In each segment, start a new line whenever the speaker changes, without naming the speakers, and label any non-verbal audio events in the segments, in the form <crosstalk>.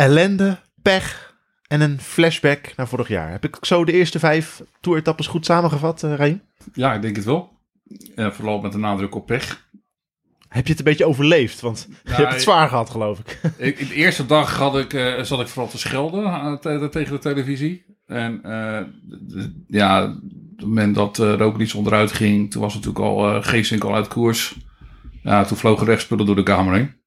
ellende, pech en een flashback naar vorig jaar. Heb ik zo de eerste vijf toeretappes goed samengevat, uh, Raim?
Ja, ik denk het wel. Uh, vooral met de nadruk op pech.
Heb je het een beetje overleefd? Want je hebt het zwaar gehad, geloof ik. <laughs>
ik de eerste dag had ik, uh, zat ik vooral te schelden uh, tegen de televisie. En ja, op het moment dat uh, Roglic onderuit ging, toen was natuurlijk al uh, Geesink al uit koers. Ja, toen vlogen rechtspullen door de kamer heen.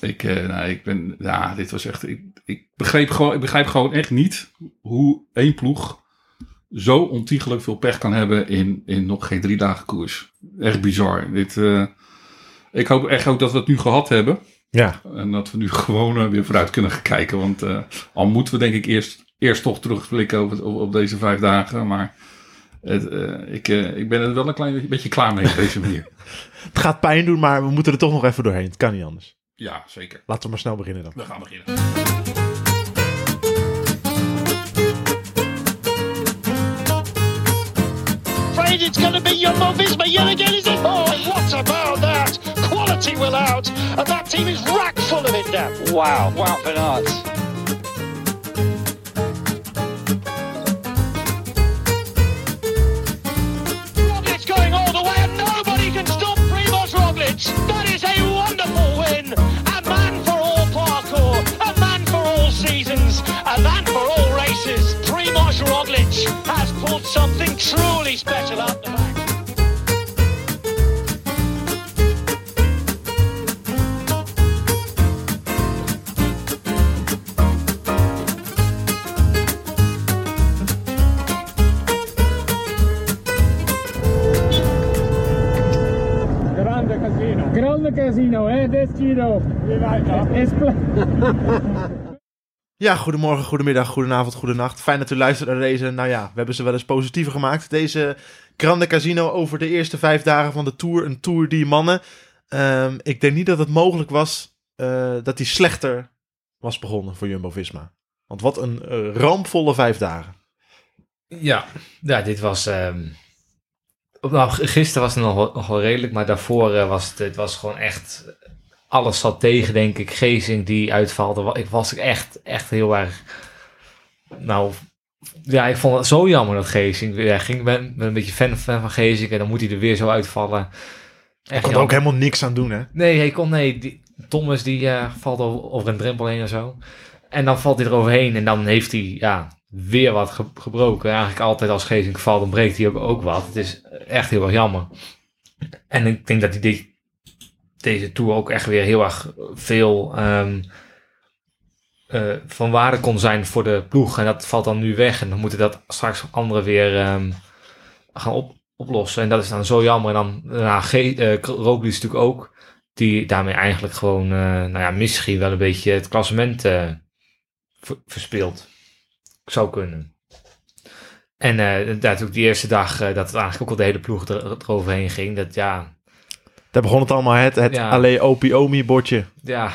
Ik, nou, ik ben, ja, dit was echt, ik, ik, begreep gewoon, ik begrijp gewoon echt niet hoe één ploeg zo ontiegelijk veel pech kan hebben in, in nog geen drie dagen koers. Echt bizar. Dit, ik hoop echt ook dat we het nu gehad hebben.
Ja.
En dat we nu <laughs> gewoon weer vooruit kunnen kijken. Want al moeten we denk ik eerst eerst toch terugblikken op, op, op deze vijf dagen. Maar het, uh, ik, uh, ik ben er wel een klein beetje klaar mee op deze manier. <laughs>
het gaat pijn doen, maar we moeten er toch nog even doorheen. Het kan niet anders.
Ja, zeker.
Laten we maar snel beginnen dan.
We gaan beginnen.
Afraid it's going to be Jumbo Visma yet again, is it? Oh, what about that? Quality will out, and that team is rack full of it now.
Wow, wow, Van
something truly special out the back.
Grande casino, hè? Destino. <laughs>
Ja, goedemorgen, goedemiddag, goedenavond, goedenacht. Fijn dat u luistert naar deze, nou ja, we hebben ze wel eens positiever gemaakt. Deze Grande Casino over de eerste vijf dagen van de Tour. Een Tour die mannen. Um, ik denk niet dat het mogelijk was uh, dat die slechter was begonnen voor Jumbo-Visma. Want wat een uh, rampvolle vijf dagen.
Ja, ja dit was... Um... Nou, gisteren was het nog, nog wel redelijk, maar daarvoor uh, was het, het was gewoon echt... Alles zat tegen, denk ik. Gezing die uitvalde. Ik was echt, echt heel erg... Nou, ja, ik vond het zo jammer dat Gezing... Ja, ging, ben, ben een beetje fan, fan van Gezing en dan moet hij er weer zo uitvallen.
Hij kon er ook helemaal niks aan doen, hè?
Nee, hij kon... Nee, die, Thomas die uh, valt over, over een drempel heen en zo. En dan valt hij eroverheen en dan heeft hij... Ja, weer wat ge gebroken. Eigenlijk altijd als Gezing valt, dan breekt hij ook, ook wat. Het is echt heel erg jammer. En ik denk dat hij dit, deze Tour ook echt weer heel erg veel um, uh, van waarde kon zijn voor de ploeg. En dat valt dan nu weg. En dan moeten dat straks anderen weer um, gaan op, oplossen. En dat is dan zo jammer. En dan daarna uh, Roglic natuurlijk ook. Die daarmee eigenlijk gewoon, uh, nou ja, misschien wel een beetje het klassement verspeelt zou kunnen. En natuurlijk die eerste dag dat het eigenlijk ook al de hele ploeg er, eroverheen ging. Dat ja.
Daar begon het allemaal het, het ja. Allee Opie Omi bordje.
Ja.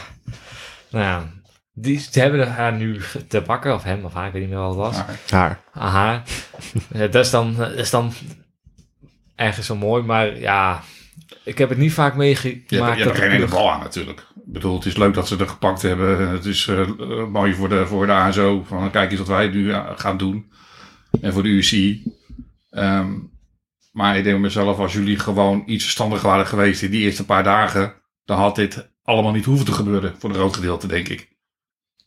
Nou ja. Die, ze hebben haar nu te pakken, of hem of haar, ik weet niet meer wat het was.
Haar.
Ah, haar. dat, is dan, dat is dan ergens zo mooi, maar ja. Ik heb het niet vaak meegemaakt.
Je hebt, je hebt er geen hele bal aan natuurlijk. Ik bedoel, het is leuk dat ze er gepakt hebben. Het is uh, mooi voor de, voor de ASO. Van kijk eens wat wij nu gaan doen. En voor de UC. Um, maar ik denk mezelf, als jullie gewoon iets verstandiger waren geweest in die eerste paar dagen. Dan had dit allemaal niet hoeven te gebeuren. Voor een groot gedeelte, denk ik.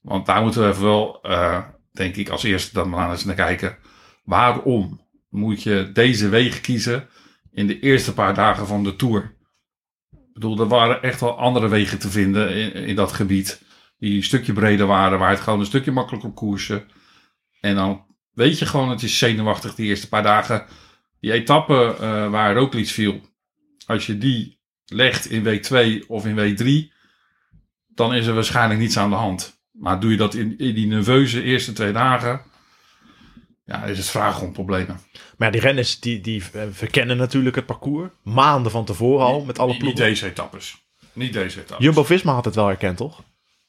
Want daar moeten we even wel, uh, denk ik, als eerste dan maar eens naar kijken. Waarom moet je deze wegen kiezen in de eerste paar dagen van de Tour? Ik bedoel, er waren echt wel andere wegen te vinden in, in dat gebied. Die een stukje breder waren, waar het gewoon een stukje makkelijker koersen. En dan weet je gewoon, het is zenuwachtig die eerste paar dagen. Die etappe uh, waar Roglic viel. Als je die legt in week 2 of in week 3, dan is er waarschijnlijk niets aan de hand. Maar doe je dat in, in die nerveuze eerste twee dagen, ja, is het vragen om problemen.
Maar ja, die renners die, die verkennen natuurlijk het parcours. Maanden van tevoren al, met alle ploegen.
niet deze etappes. Niet deze etappes.
Jumbo-Visma had het wel herkend, toch?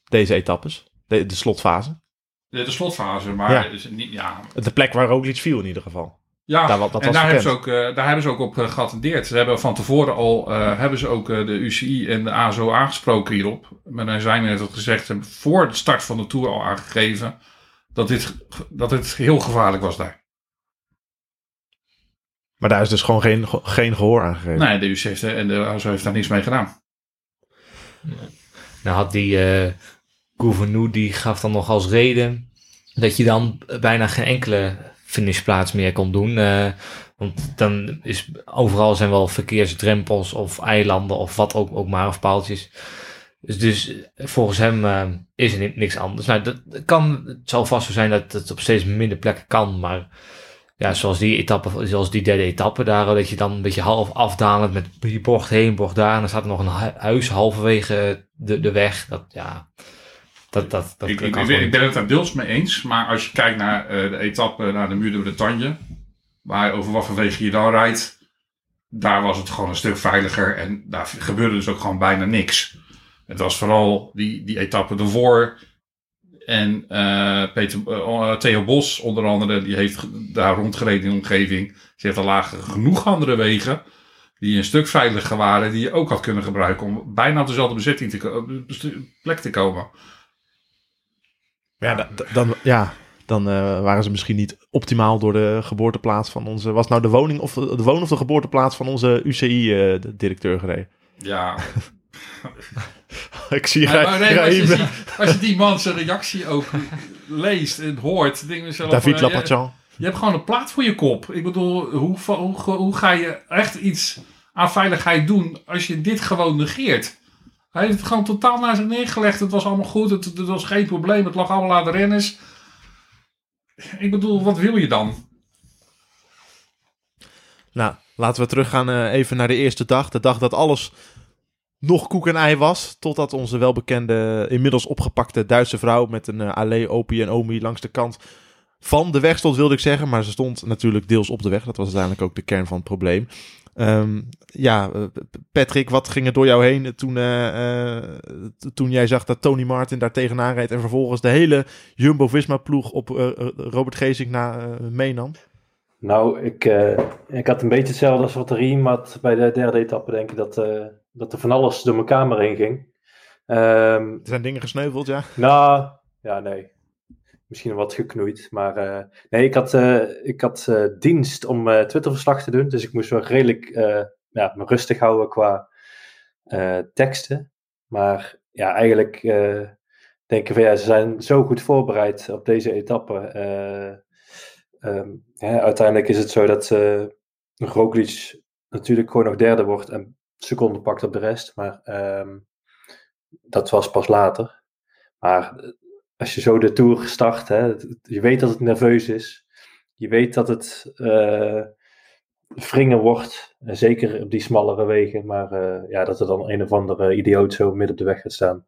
Deze etappes. De, de slotfase.
De, de slotfase, maar
Ja.
is niet, ja,
De plek waar Roglic viel in ieder geval.
Ja,
Daar
en daar hebben, ze ook, eh, daar hebben ze ook op eh, geattendeerd. Ze hebben van tevoren al eh, hebben ze ook de UCI en de ASO aangesproken hierop. Maar dan zijn net al gezegd, ze hebben voor de start van de Tour al aangegeven dat dit, dat dit heel gevaarlijk was daar.
Maar daar is dus gewoon geen, geen gehoor aan gegeven.
Nee, de UCI heeft, en de ASO heeft daar niks mee gedaan.
Nou had die eh Gouvenou, die gaf dan nog als reden dat je dan bijna geen enkele finishplaats meer kon doen. eh, want dan is overal zijn wel verkeersdrempels of eilanden of wat ook, ook maar, of paaltjes. Dus, dus volgens hem eh, is er ni- niks anders. Nou, dat kan, het zal vast zo zijn dat het op steeds minder plekken kan, maar ja, zoals die etappe, zoals die derde etappe daar, dat je dan een beetje half afdalend met bocht heen, bocht daar, en dan staat nog een hu- huis halverwege de, de weg. Dat, ja, dat, dat, dat
ik, ben-
niet.
ik ben het daar deels mee eens. Maar als je kijkt naar eh, de etappe naar de Muur de Bretagne, waar over wat voor wegen je dan rijdt, daar was het gewoon een stuk veiliger. En daar gebeurde dus ook gewoon bijna niks. Het was vooral die, die etappe ervoor. En eh, Peter, eh, Theo Bos, onder andere, die heeft daar rondgereden in de omgeving. Ze heeft al lagen genoeg andere wegen. Die een stuk veiliger waren, die je ook had kunnen gebruiken om bijna op dezelfde bezetting te plek te komen.
Ja, da- da- dan, ja, dan eh, waren ze misschien niet optimaal door de geboorteplaats van onze... Was nou de woning of de, de woon- of de geboorteplaats van onze UCI-directeur gereden?
Ja, <laughs>
Ik zie
Maar- maar nee, als, je ziet- als je die man zijn reactie ook leest en hoort, denk zelf,
David
eh,
Lapachan.
je, je hebt gewoon een plaat voor je kop. Ik bedoel, hoe, hoe ga je echt iets aan veiligheid doen als je dit gewoon negeert? Hij heeft het gewoon totaal naar zich neergelegd. Het was allemaal goed, het, was geen probleem, het lag allemaal aan de renners. Ik bedoel, wat wil je dan?
Nou, laten we teruggaan eh, even naar de eerste dag. De dag dat alles nog koek en ei was. Totdat onze welbekende, inmiddels opgepakte Duitse vrouw met een uh, Allee, Opie en Omi langs de kant van de weg stond, wilde ik zeggen. Maar ze stond natuurlijk deels op de weg. Dat was uiteindelijk ook de kern van het probleem. Um, ja, uh, Patrick, wat ging er door jou heen toen, uh, uh, toen jij zag dat Tony Martin daar tegenaan reed en vervolgens de hele Jumbo-Visma-ploeg op uh, Robert Geesink na meenam?
Nou, ik, ik had een beetje hetzelfde als wat Riem had bij de derde etappe, denk ik, dat, dat er van alles door mijn kamer heen ging. Um,
er zijn dingen gesneuveld, ja?
Nou, ja, nee. Misschien wat geknoeid, maar uh, nee, ik had, ik had dienst om Twitterverslag te doen, dus ik moest wel redelijk ja, me rustig houden qua teksten. Maar ja, eigenlijk denken van ja, ze zijn zo goed voorbereid op deze etappe. Hè, uiteindelijk is het zo dat uh, Roglic natuurlijk gewoon nog derde wordt en seconden pakt op de rest. Maar um, dat was pas later. Maar als je zo de Tour start, hè, je weet dat het nerveus is. Je weet dat het uh, wordt. Zeker op die smallere wegen. Maar uh, ja, dat er dan een of andere idioot zo midden op de weg gaat staan.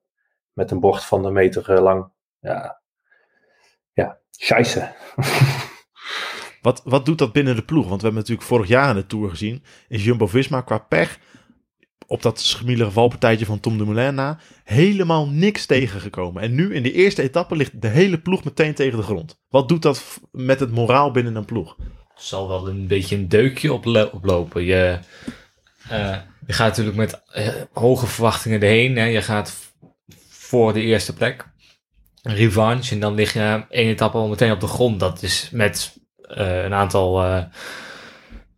Met een bord van een meter uh, lang. Ja, ja, scheisse.
Wat, wat doet dat binnen de ploeg? Want we hebben natuurlijk vorig jaar in de Tour gezien... is Jumbo-Visma qua pech... op dat schmielige valpartijtje van Tom Dumoulin na... helemaal niks tegengekomen. En nu in de eerste etappe ligt de hele ploeg meteen tegen de grond. Wat doet dat met het moraal binnen een ploeg?
zal wel een beetje een deukje oplo oplopen. Je, uh, je gaat natuurlijk met uh, hoge verwachtingen erheen. Hè. Je gaat voor de eerste plek. Revanche. En dan lig je één etappe al meteen op de grond. Dat is met uh, een aantal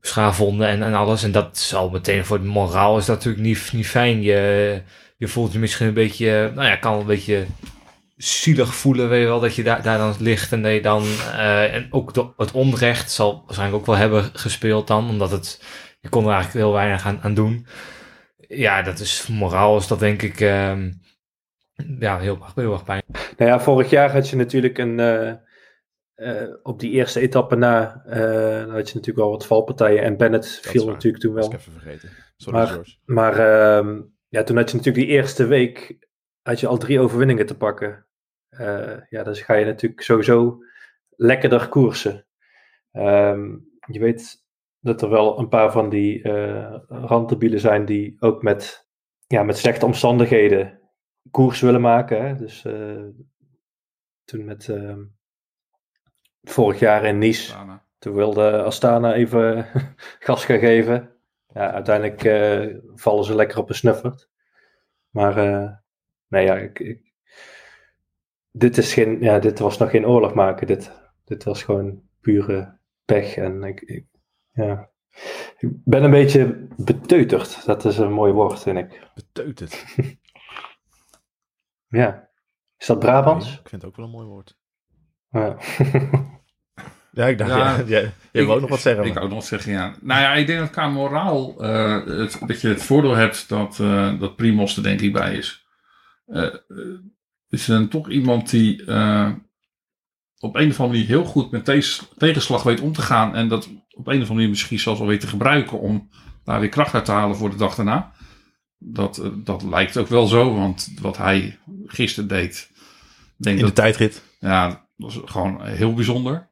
schaafwonden en, en alles. En dat zal meteen voor het moraal is dat natuurlijk niet, niet fijn. Je, je voelt je misschien een beetje, nou ja, kan een beetje zielig voelen, weet je wel, dat je daar, daar dan ligt en je dan, uh, en ook het onrecht zal waarschijnlijk ook wel hebben gespeeld dan, omdat het, je kon er eigenlijk heel weinig aan, aan doen. Ja, dat is, moraal is dat denk ik, uh, ja, heel, heel erg pijn.
Nou ja, vorig jaar had je natuurlijk een, uh, uh, op die eerste etappe na, uh, had je natuurlijk wel wat valpartijen en Bennett dat viel natuurlijk toen wel.
Dat is even vergeten. Sorry,
maar,
George.
Maar ja, toen had je natuurlijk die eerste week, had je al drie overwinningen te pakken. Uh, ja, dus ga je natuurlijk sowieso lekkerder koersen. Um, je weet dat er wel een paar van die randdebielen zijn die ook met, ja, met slechte omstandigheden koers willen maken. Hè? Dus toen met vorig jaar in Nice, Toen wilde Astana even <laughs> gas gaan geven. Ja, uiteindelijk eh, vallen ze lekker op een snuffert. Maar eh, nee, ja, ik, ik- dit, is geen, ja, dit was nog geen oorlog maken. Dit, dit was gewoon pure pech. En ik, ik, ja. ik ben een beetje beteuterd. Dat is een mooi woord, vind ik.
Beteuterd. <laughs>
Ja. Is dat Brabants?
Ik vind het ook wel een mooi woord.
Ja. <laughs>
Ja, ik dacht,
Ja,
ja, jij, jij wou ook nog wat zeggen.
Ik wou nog zeggen, ja. Nou ja, ik denk dat qua moraal, eh, het, dat je het voordeel hebt dat, eh dat Primos er denk ik bij is. Eh, is dan toch iemand die op een of andere manier heel goed met tegens- tegenslag weet om te gaan. En dat op een of andere manier misschien zelfs wel weet te gebruiken om daar weer kracht uit te halen voor de dag daarna. Dat, dat lijkt ook wel zo, want wat hij gisteren deed, denk
In de
dat,
tijdrit.
ja, dat was gewoon heel bijzonder.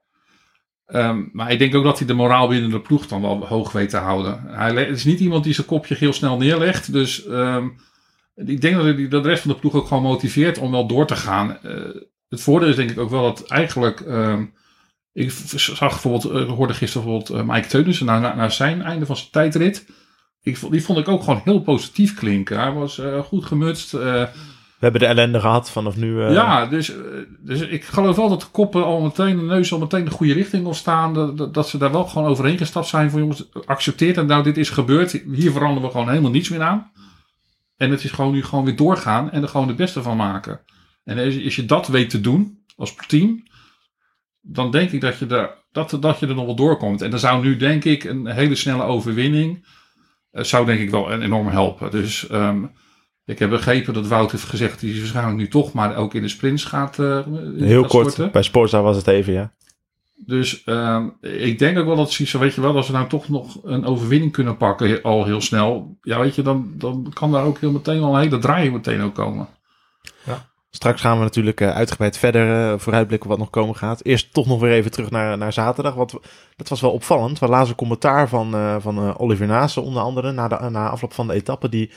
Ehm, maar ik denk ook dat hij de moraal binnen de ploeg dan wel hoog weet te houden. Hij is niet iemand die zijn kopje heel snel neerlegt. Dus ehm, ik denk dat hij dat de rest van de ploeg ook gewoon motiveert om wel door te gaan. Eh, het voordeel is denk ik ook wel dat eigenlijk... ehm, ik zag bijvoorbeeld, eh, ik hoorde gisteren bijvoorbeeld eh, Mike Teunissen na, na, na zijn einde van zijn tijdrit. Ik, die vond ik ook gewoon heel positief klinken. Hij was eh, goed gemutst. eh,
We hebben de ellende gehad vanaf nu. eh,
ja, dus, eh, dus ik geloof wel dat de koppen al meteen, de neus al meteen de goede richting wil staan. Dat, ze daar wel gewoon overheen gestapt zijn van jongens, accepteert het nou, dit is gebeurd. Hier veranderen we gewoon helemaal niets meer aan. En het is gewoon nu gewoon weer doorgaan en er gewoon het beste van maken. En als, als je dat weet te doen als team, dan denk ik dat je, er, dat, dat je er nog wel doorkomt. En dan zou nu denk ik een hele snelle overwinning, eh, zou denk ik wel enorm helpen. Dus ehm, ik heb begrepen dat Wout heeft gezegd, dat hij waarschijnlijk nu toch maar ook in de sprints gaat eh,
Heel
gaat
kort.
sporten.
Bij Sporza was het even, ja.
Dus ehm, ik denk ook wel dat ze, weet je wel, als we nou toch nog een overwinning kunnen pakken al heel snel. Ja, weet je, dan, dan kan daar ook heel meteen wel een hele draai meteen ook komen.
Straks gaan we natuurlijk eh, uitgebreid verder eh, vooruitblikken wat nog komen gaat. Eerst toch nog weer even terug naar, naar zaterdag. Want dat was wel opvallend. We lazen een commentaar van, eh, van eh, Oliver Naassen onder andere na, de, na afloop van de etappe. Die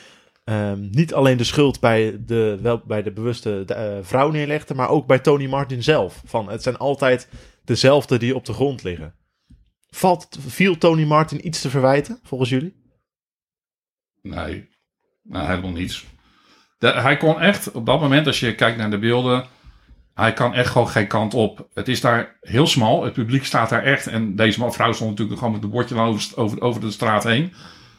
ehm, niet alleen de schuld bij de, wel, bij de bewuste de, eh, vrouw neerlegde. Maar ook bij Tony Martin zelf. Van, het zijn altijd dezelfde die op de grond liggen. Valt, viel Tony Martin iets te verwijten volgens jullie?
Nee, nou, helemaal niets. De- hij kon echt, op dat moment, als je kijkt naar de beelden, hij kan echt gewoon geen kant op. Het is daar heel smal, het publiek staat daar echt. En deze vrouw stond natuurlijk gewoon met een bordje over, over de straat heen.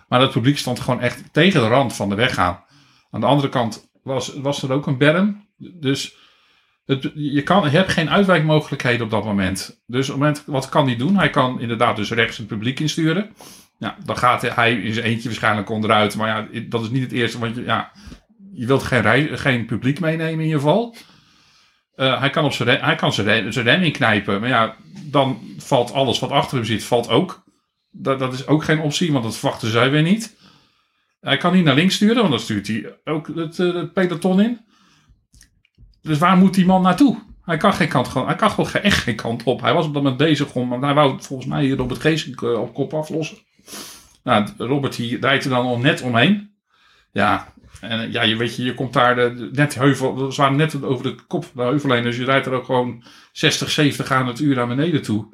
Maar het publiek stond gewoon echt tegen de rand van de weg aan. Aan de andere kant was, was er ook een berm. Dus het, je, kan, hebt geen uitwijkmogelijkheden op dat moment. Dus op moment, wat kan hij doen? Hij kan inderdaad dus rechts het publiek insturen. Ja, dan gaat hij in zijn eentje waarschijnlijk onderuit. Maar ja, dat is niet het eerste. Want je, ja, je wilt geen, geen publiek meenemen in je val. Eh, hij kan, op zijn, hij kan zijn, rem, zijn rem inknijpen. Maar ja, dan valt alles wat achter hem zit, valt ook. Dat, dat is ook geen optie, want dat verwachten zij weer niet. Hij kan niet naar links sturen, want dan stuurt hij ook het, eh, het peloton in. Dus waar moet die man naartoe? Hij kan, geen kant, hij kan gewoon echt geen kant op. Hij was op dat moment bezig om, want hij wou volgens mij hier Robert Geesink eh, op kop aflossen. Nou, Robert die rijdt er dan al net omheen. Ja, en ja, je weet je, je komt daar de, net heuvel, ze waren net over de kop de heuvel heen, dus je rijdt er ook gewoon 60, 70 aan het uur naar beneden toe.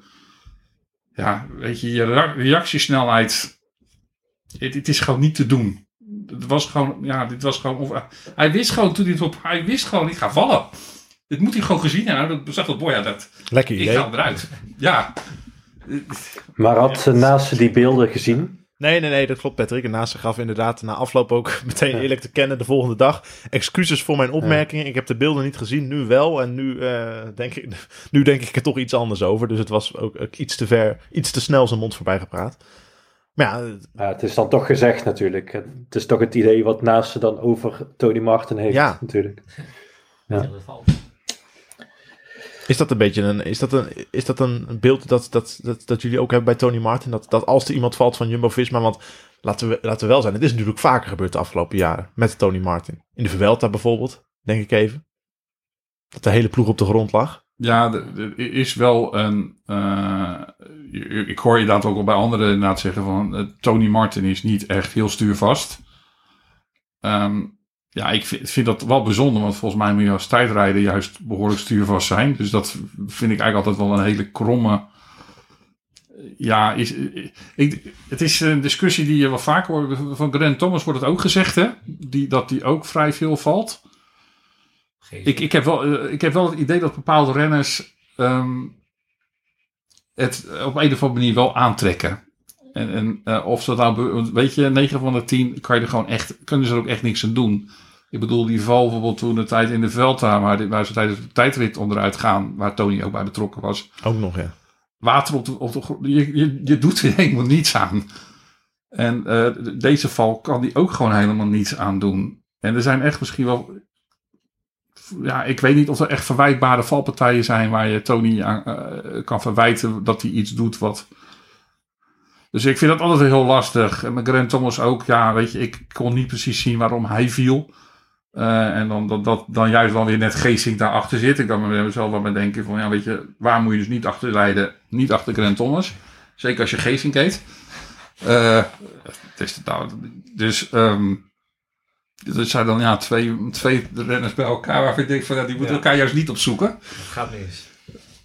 Ja, weet je, je rea- reactiesnelheid, het, het is gewoon niet te doen. Het was gewoon, ja, dit was gewoon, of, hij wist gewoon toen hij het op, hij wist gewoon, ik ga vallen. Dit moet hij gewoon gezien hebben. Dat zag dat, boy, ja, dat,
Lekker
ik
idee.
ga eruit. Ja,
Maar had ja. naast die beelden gezien?
Nee, nee, nee, dat klopt Patrick. En naast gaf inderdaad na afloop ook <laughs> meteen
Ja.
eerlijk te kennen de volgende dag. Excuses voor mijn opmerkingen. Ik heb de beelden niet gezien, nu wel. En nu, eh, denk ik, <laughs> nu denk ik er toch iets anders over. Dus het was ook, iets te ver, iets te snel zijn mond voorbij gepraat. Maar ja,
Ja, het is dan toch gezegd natuurlijk. Het is toch het idee wat naast ze dan over Tony Martin heeft
Ja.
natuurlijk. Ja.
Dat
is dat een beetje een, is dat een, is dat een beeld dat, dat, dat, dat jullie ook hebben bij Tony Martin? Dat, dat als er iemand valt van Jumbo-Visma, want laten we, laten we wel zijn, het is natuurlijk vaker gebeurd de afgelopen jaren met Tony Martin. In de Vuelta bijvoorbeeld, denk ik even. Dat de hele ploeg op de grond lag.
Ja, er is wel een. eh, ik hoor je inderdaad ook al bij anderen inderdaad zeggen van. eh, Tony Martin is niet echt heel stuurvast. Ehm, ja, ik vind, vind dat wel bijzonder, want volgens mij moet je als tijdrijder juist behoorlijk stuurvast zijn. Dus dat vind ik eigenlijk altijd wel een hele kromme. ja, is, ik, het is een discussie die je wel vaker hoort. Van Grant Thomas wordt het ook gezegd, hè? Die, dat die ook vrij veel valt. Ik, ik, heb wel, eh, ik heb wel het idee dat bepaalde renners ehm, het op een of andere manier wel aantrekken. En, en eh, of ze nou, weet je, 9 van de 10 kan je er gewoon echt, kunnen ze er ook echt niks aan doen. Ik bedoel, die val bijvoorbeeld toen de tijd in de Velta, waar, waar ze tijdens de tijdrit onderuit gaan, waar Tony ook bij betrokken was.
Ook nog, ja.
Water op de, op de grond, je, je, je doet er helemaal niets aan. En eh, deze val kan die ook gewoon helemaal niets aan doen. En er zijn echt misschien wel ja, ik weet niet of er echt verwijtbare valpartijen zijn waar je Tony aan eh, kan verwijten dat hij iets doet wat. Dus ik vind dat altijd heel lastig. En met Grant Thomas ook, ja, weet je, ik kon niet precies zien waarom hij viel. Eh, en dan, dat, dat dan juist wel weer net Geesink daarachter zit. Ik kan me mezelf wel maar denken van, ja, weet je, waar moet je dus niet achter rijden? Niet achter Grant Thomas. Zeker als je Geesink heet. Het is, nou, dus, ehm dat zijn dan ja, twee, twee renners bij elkaar waarvan ik denk van, ja, die moeten
Ja.
elkaar juist niet opzoeken.
Dat gaat mis.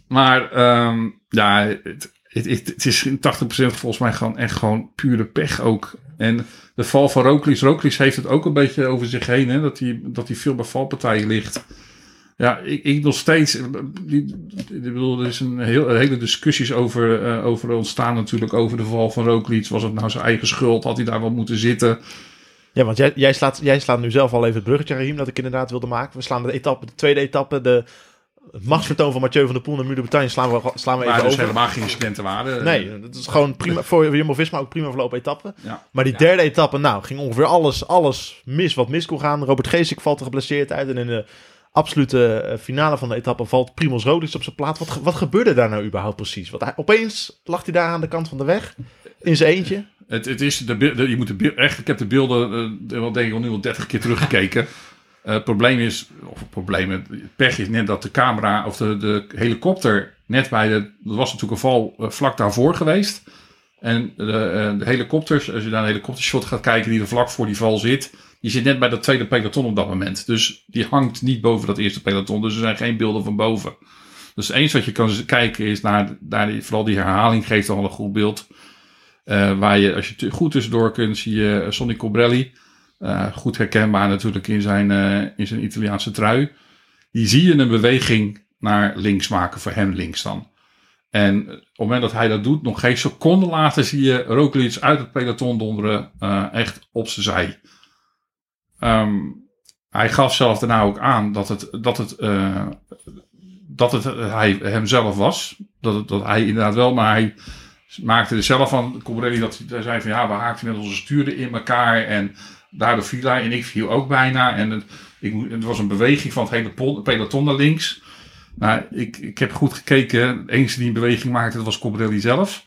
Maar ehm, ja, het, het, het, is in 80% volgens mij gewoon echt gewoon pure pech ook. En de val van Roglic, Roglic heeft het ook een beetje over zich heen, hè, dat hij dat veel bij valpartijen ligt. Ja, ik, ik nog steeds. eh, ik bedoel, er is een, heel, hele discussies over, eh, over ontstaan natuurlijk over de val van Roglic. Was het nou zijn eigen schuld? Had hij daar wel moeten zitten?
Ja, want jij, jij, slaat, jij slaat nu zelf al even het bruggetje, Rahim, dat ik inderdaad wilde maken. We slaan de etappe, de tweede etappe, de, het machtsvertoon van Mathieu van der Poel en Muur de Bretagne slaan we, slaan we even
Waar dus
over.
helemaal geen incidenten waren.
Nee, dat is gewoon prima voor Jumbo-Visma ook prima verlopen etappe.
Ja.
Maar die derde etappe, nou, ging ongeveer alles, alles mis wat mis kon gaan. Robert Geesink valt er geblesseerd uit en in de absolute eh, finale van de etappe valt Primoz Roglic op zijn plaats. Wat, wat gebeurde daar nou überhaupt precies? Want hij, opeens lag hij daar aan de kant van de weg, in zijn eentje.
Het, het is de, je moet de, echt, ik heb de beelden, wel denk ik al nu al 30 keer teruggekeken. Eh, het probleem is, of het probleem, het pech is net dat de camera of de, de helikopter net bij de, er was natuurlijk een val eh, vlak daarvoor geweest. En de, eh, de helikopters, als je naar een helikoptershot gaat kijken die er vlak voor die val zit, die zit net bij dat tweede peloton op dat moment. Dus die hangt niet boven dat eerste peloton, dus er zijn geen beelden van boven. Dus enige wat je kan kijken is naar, naar die, vooral die herhaling geeft al een goed beeld. Waar je, als je goed tussendoor kunt, zie je Sonny Cobrelli. Eh, goed herkenbaar natuurlijk in zijn, eh, in zijn Italiaanse trui. Die zie je een beweging naar links maken, voor hem links dan. En op het moment dat hij dat doet, nog geen seconde later zie je Roglic uit het peloton donderen, eh, echt op zijn zij. Ehm, hij gaf zelf daarna ook aan dat het, dat het, dat het hij hemzelf was. Dat, dat hij inderdaad wel, maar hij maakte er zelf van, Cobrelli, dat hij zei van ja, we haakten met onze sturen in elkaar en daardoor viel hij en ik viel ook bijna. En het, ik, het was een beweging van het hele peloton naar links. Maar ik, ik heb goed gekeken. De enige die een beweging maakte, dat was Cobrelli zelf.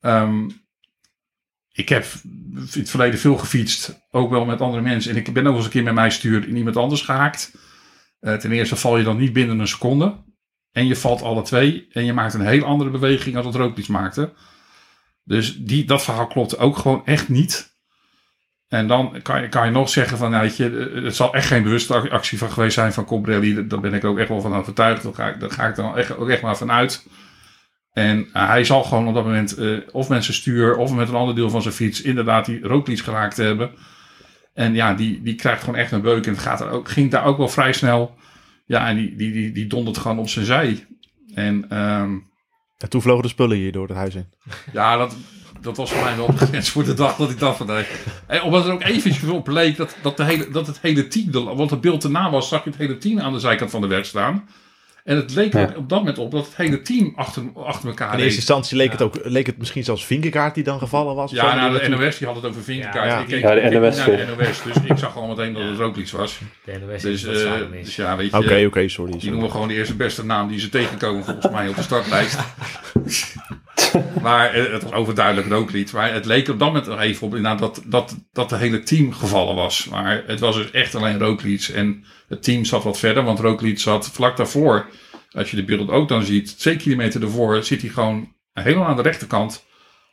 Ehm, ik heb in het verleden veel gefietst. Ook wel met andere mensen. En ik ben ook eens een keer met mijn stuur in iemand anders gehaakt. Eh, ten eerste val je dan niet binnen een seconde. En je valt alle twee. En je maakt een heel andere beweging als wat Roglic maakte. Dus die, dat verhaal klopt ook gewoon echt niet. En dan kan je, kan je nog zeggen van, nou, je, het zal echt geen bewuste ac- actie van geweest zijn van Cobrelli. Daar ben ik ook echt wel van overtuigd. Daar ga ik, daar ga ik dan echt, ook echt maar van uit. En eh, hij zal gewoon op dat moment, eh, of met zijn stuur, of met een ander deel van zijn fiets, inderdaad die rooklies geraakt hebben. En ja, die, die krijgt gewoon echt een beuk. En het gaat er ook, ging daar ook wel vrij snel. Ja, en die, die, die, die dondert gewoon op zijn zij. En ehm,
En toen vlogen de spullen hier door het huis in.
ja, dat, dat was voor mij wel <laughs> de grens voor de dag dat ik dacht van nee. En omdat er ook eventjes op leek dat, dat, de hele, dat het hele team, de, want het beeld erna was, zag je het hele team aan de zijkant van de weg staan. En het leek er
Ja.
op dat moment op dat het hele team achter, achter elkaar
In eerste instantie leek, het ook, leek het misschien zelfs Vinkegaard die dan gevallen was.
Ja, nou, de
natuurlijk-
NOS die had het over vingerkaart.
Ja,
ik keek,
ja, de
ik keek
NOS,
naar de. NOS, dus ik zag al meteen dat het ook iets was.
De NOS
Dus,
is wat
eh, dus ja, weet je.
Oké, oké, sorry.
Die
sorry.
noemen gewoon de eerste beste naam die ze tegenkomen volgens mij op de startlijst. <laughs> <laughs> maar het was overduidelijk Roglic. Maar het leek op dat moment nog even op inderdaad dat, dat, dat het hele team gevallen was. Maar het was dus echt alleen Roglic. En het team zat wat verder, want Roglic zat vlak daarvoor. Als je de beeld ook dan ziet, twee kilometer ervoor zit hij gewoon helemaal aan de rechterkant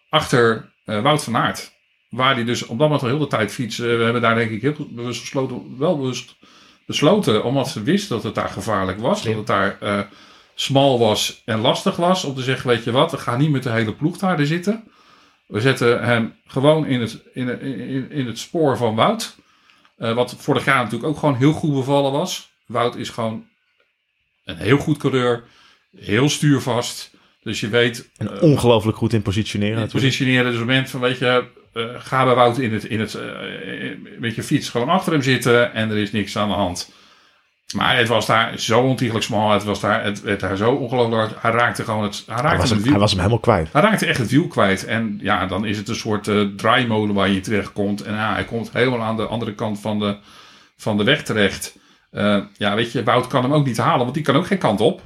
achter eh, Wout van Aert. Waar hij dus op dat moment al heel de tijd fietst. Eh, we hebben daar denk ik heel bewust besloten, wel bewust besloten, omdat ze wisten dat het daar gevaarlijk was. Dat het daar, eh, smal was en lastig was. Om te zeggen, weet je wat, we gaan niet met de hele ploeg daar zitten. We zetten hem gewoon in het, in, in, in het spoor van Wout. Eh, wat vorig jaar natuurlijk ook gewoon heel goed bevallen was. Wout is gewoon een heel goed coureur. Heel stuurvast. Dus je weet...
En
eh,
ongelooflijk goed in positioneren
in positioneren. Dus op het moment van, weet je, eh, ga bij Wout in het, in het, met je fiets gewoon achter hem zitten en er is niks aan de hand. Maar het was daar zo ontiegelijk smal. Het was daar, het werd daar zo ongelooflijk. Hij raakte gewoon het, hij
Hij
raakte
was,
het
hem,
wiel.
hij was hem helemaal kwijt.
Hij raakte echt het wiel kwijt. En ja, dan is het een soort eh, draaimolen waar je terecht komt. En ja, hij komt helemaal aan de andere kant van de, van de weg terecht. Eh, ja, weet je, Wout kan hem ook niet halen, want die kan ook geen kant op.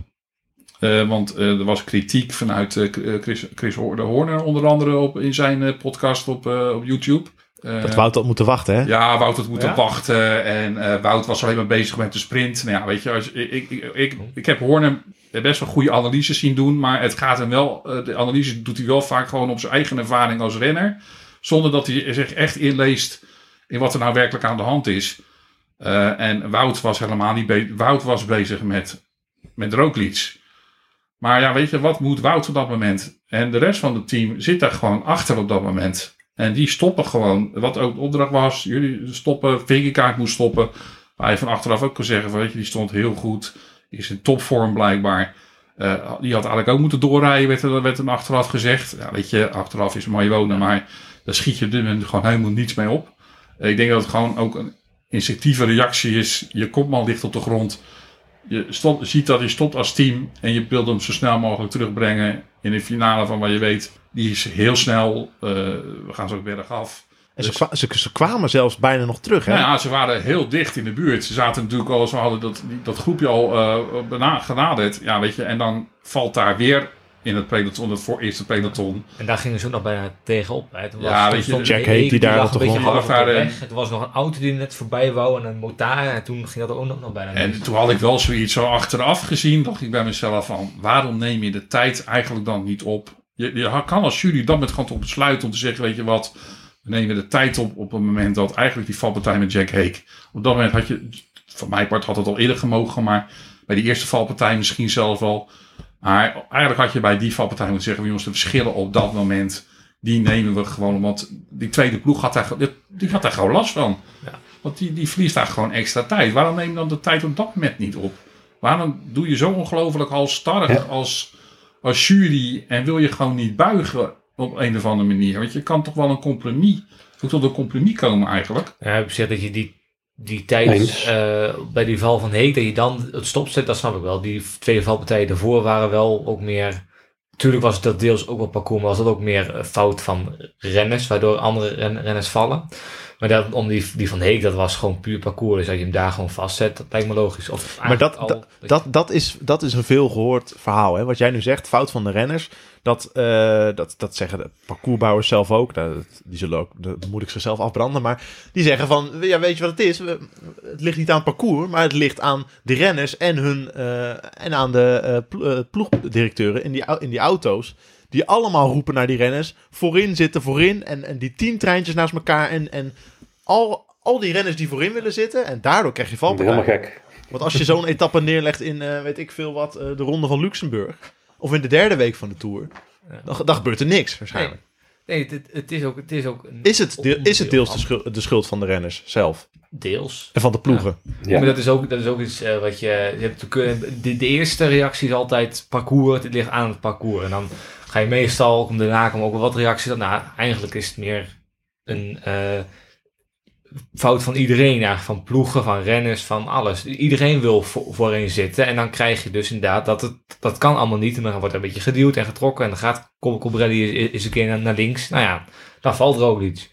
Eh, want er was kritiek vanuit Chris, Chris de Horner onder andere op, in zijn podcast op, op YouTube. Eh,
Dat Wout had moeten wachten, hè?
ja, Wout had moeten
Ja?
wachten. En eh, Wout was alleen maar bezig met de sprint. Nou ja, weet je, als, ik, ik, ik, ik, heb Horner best wel goede analyses zien doen. Maar het gaat hem wel, eh, de analyse doet hij wel vaak gewoon op zijn eigen ervaring als renner. Zonder dat hij zich echt inleest in wat er nou werkelijk aan de hand is. Eh, en Wout was helemaal niet bezig. Wout was bezig met, met Roglic. Maar ja, weet je, wat moet Wout op dat moment? En de rest van het team zit daar gewoon achter op dat moment. En die stoppen gewoon. Wat ook de opdracht was. Jullie stoppen. Vingerkaart moest stoppen. Waar je van achteraf ook kan zeggen. Van, weet je, die stond heel goed. Is in topvorm blijkbaar. Eh, die had eigenlijk ook moeten doorrijden. Werd er, werd er achteraf gezegd. Ja, weet je, achteraf is mooi wonen. Maar daar schiet je moment gewoon helemaal niets mee op. Ik denk dat het gewoon ook een instinctieve reactie is. Je kopman ligt op de grond. Je stop, ziet dat je stopt als team. En je wilt hem zo snel mogelijk terugbrengen. In de finale van waar je weet. Die is heel snel. eh, we gaan zo ook bergaf.
En ze,
Dus-
kwa- ze, ze kwamen zelfs bijna nog terug, hè?
Nou ja, ze waren heel dicht in de buurt. Ze zaten natuurlijk al, ze hadden dat, dat groepje al eh bena- genaderd. Ja, weet je, en dan valt daar weer in het peloton, het voor eerste peloton.
En daar gingen ze ook nog bijna tegenop. Hè. Toen
Ja,
was,
weet je,
stond
Jack
Heek,
Heek die daar op de
beetje
grond
half de weg. Het was nog een auto die net voorbij wou en een motaar. En toen ging dat ook nog, nog bijna
En toen had ik wel zoiets zo achteraf gezien, dacht ik bij mezelf van, waarom neem je de tijd eigenlijk dan niet op? Je, je kan als jury dan met gewoon toch besluiten om te zeggen, weet je wat, we nemen de tijd op op het moment dat eigenlijk die valpartij met Jack Hake. Op dat moment had je, van mijn part had het al eerder gemogen, maar bij die eerste valpartij misschien zelfs wel. Maar eigenlijk had je bij die valpartij moeten zeggen, jongens, de verschillen op dat moment, die nemen we gewoon, want die tweede ploeg had daar, die had daar gewoon last van. Want die, die verliest daar gewoon extra tijd. Waarom neem je dan de tijd op dat moment niet op? Waarom doe je zo ongelooflijk halstarrig
Ja.
als, als jury en wil je gewoon niet buigen op een of andere manier? Want je kan toch wel een compromis, ook tot een compromis komen eigenlijk.
Ja, ik zeg dat je die, die tijd eh, bij die val van Heek, dat je dan het stopzet, dat snap ik wel. Die twee valpartijen daarvoor waren wel ook meer... Tuurlijk was dat deels ook wel parcours, maar was dat ook meer fout van renners, waardoor andere ren- renners vallen. Maar dat, om die, die van Heek, dat was gewoon puur parcours. Dus dat je hem daar gewoon vastzet, dat lijkt me logisch. Of
Maar dat,
al-
dat, dat, dat, is, dat is een veel gehoord verhaal. Hè? Wat jij nu zegt, fout van de renners. Dat, eh, dat, dat zeggen de parcoursbouwers zelf ook. Nou, dat- die zullen ook, dat moet ik zichzelf afbranden. Maar die zeggen van, ja, weet je wat het is? We- Het ligt niet aan het parcours, maar het ligt aan de renners en, hun, eh, en aan de eh, ploegdirecteuren in die, in die auto's. Die allemaal roepen naar die renners. Voorin zitten, voorin. En, en die tien treintjes naast elkaar. En, en al, al die renners die voorin willen zitten. En daardoor krijg je valpartijen.
Helemaal gek.
Want als je zo'n <laughs> etappe neerlegt in, eh, weet ik veel wat, eh, de ronde van Luxemburg. Of in de derde week van de Tour. Dan, dan gebeurt er niks waarschijnlijk.
Nee, het, het is ook... Het is, ook een
Is, het deel- is het deels de schuld, de schuld van de renners zelf?
Deels.
En van de ploegen?
Ja.
Maar dat is ook, dat is ook iets eh, wat je, je hebt de, de eerste reactie is altijd parcours, het ligt aan het parcours. En dan ga je meestal, om daarna komen ook wel wat reacties. Nou, eigenlijk is het meer een eh, fout van iedereen, eigenlijk, van ploegen, van renners, van alles. Iedereen wil voor, voorin zitten en dan krijg je dus inderdaad dat het, dat kan allemaal niet. En dan wordt er een beetje geduwd en getrokken en dan gaat Colbrelli is, is een keer naar, links. Nou ja, dan valt Roglic.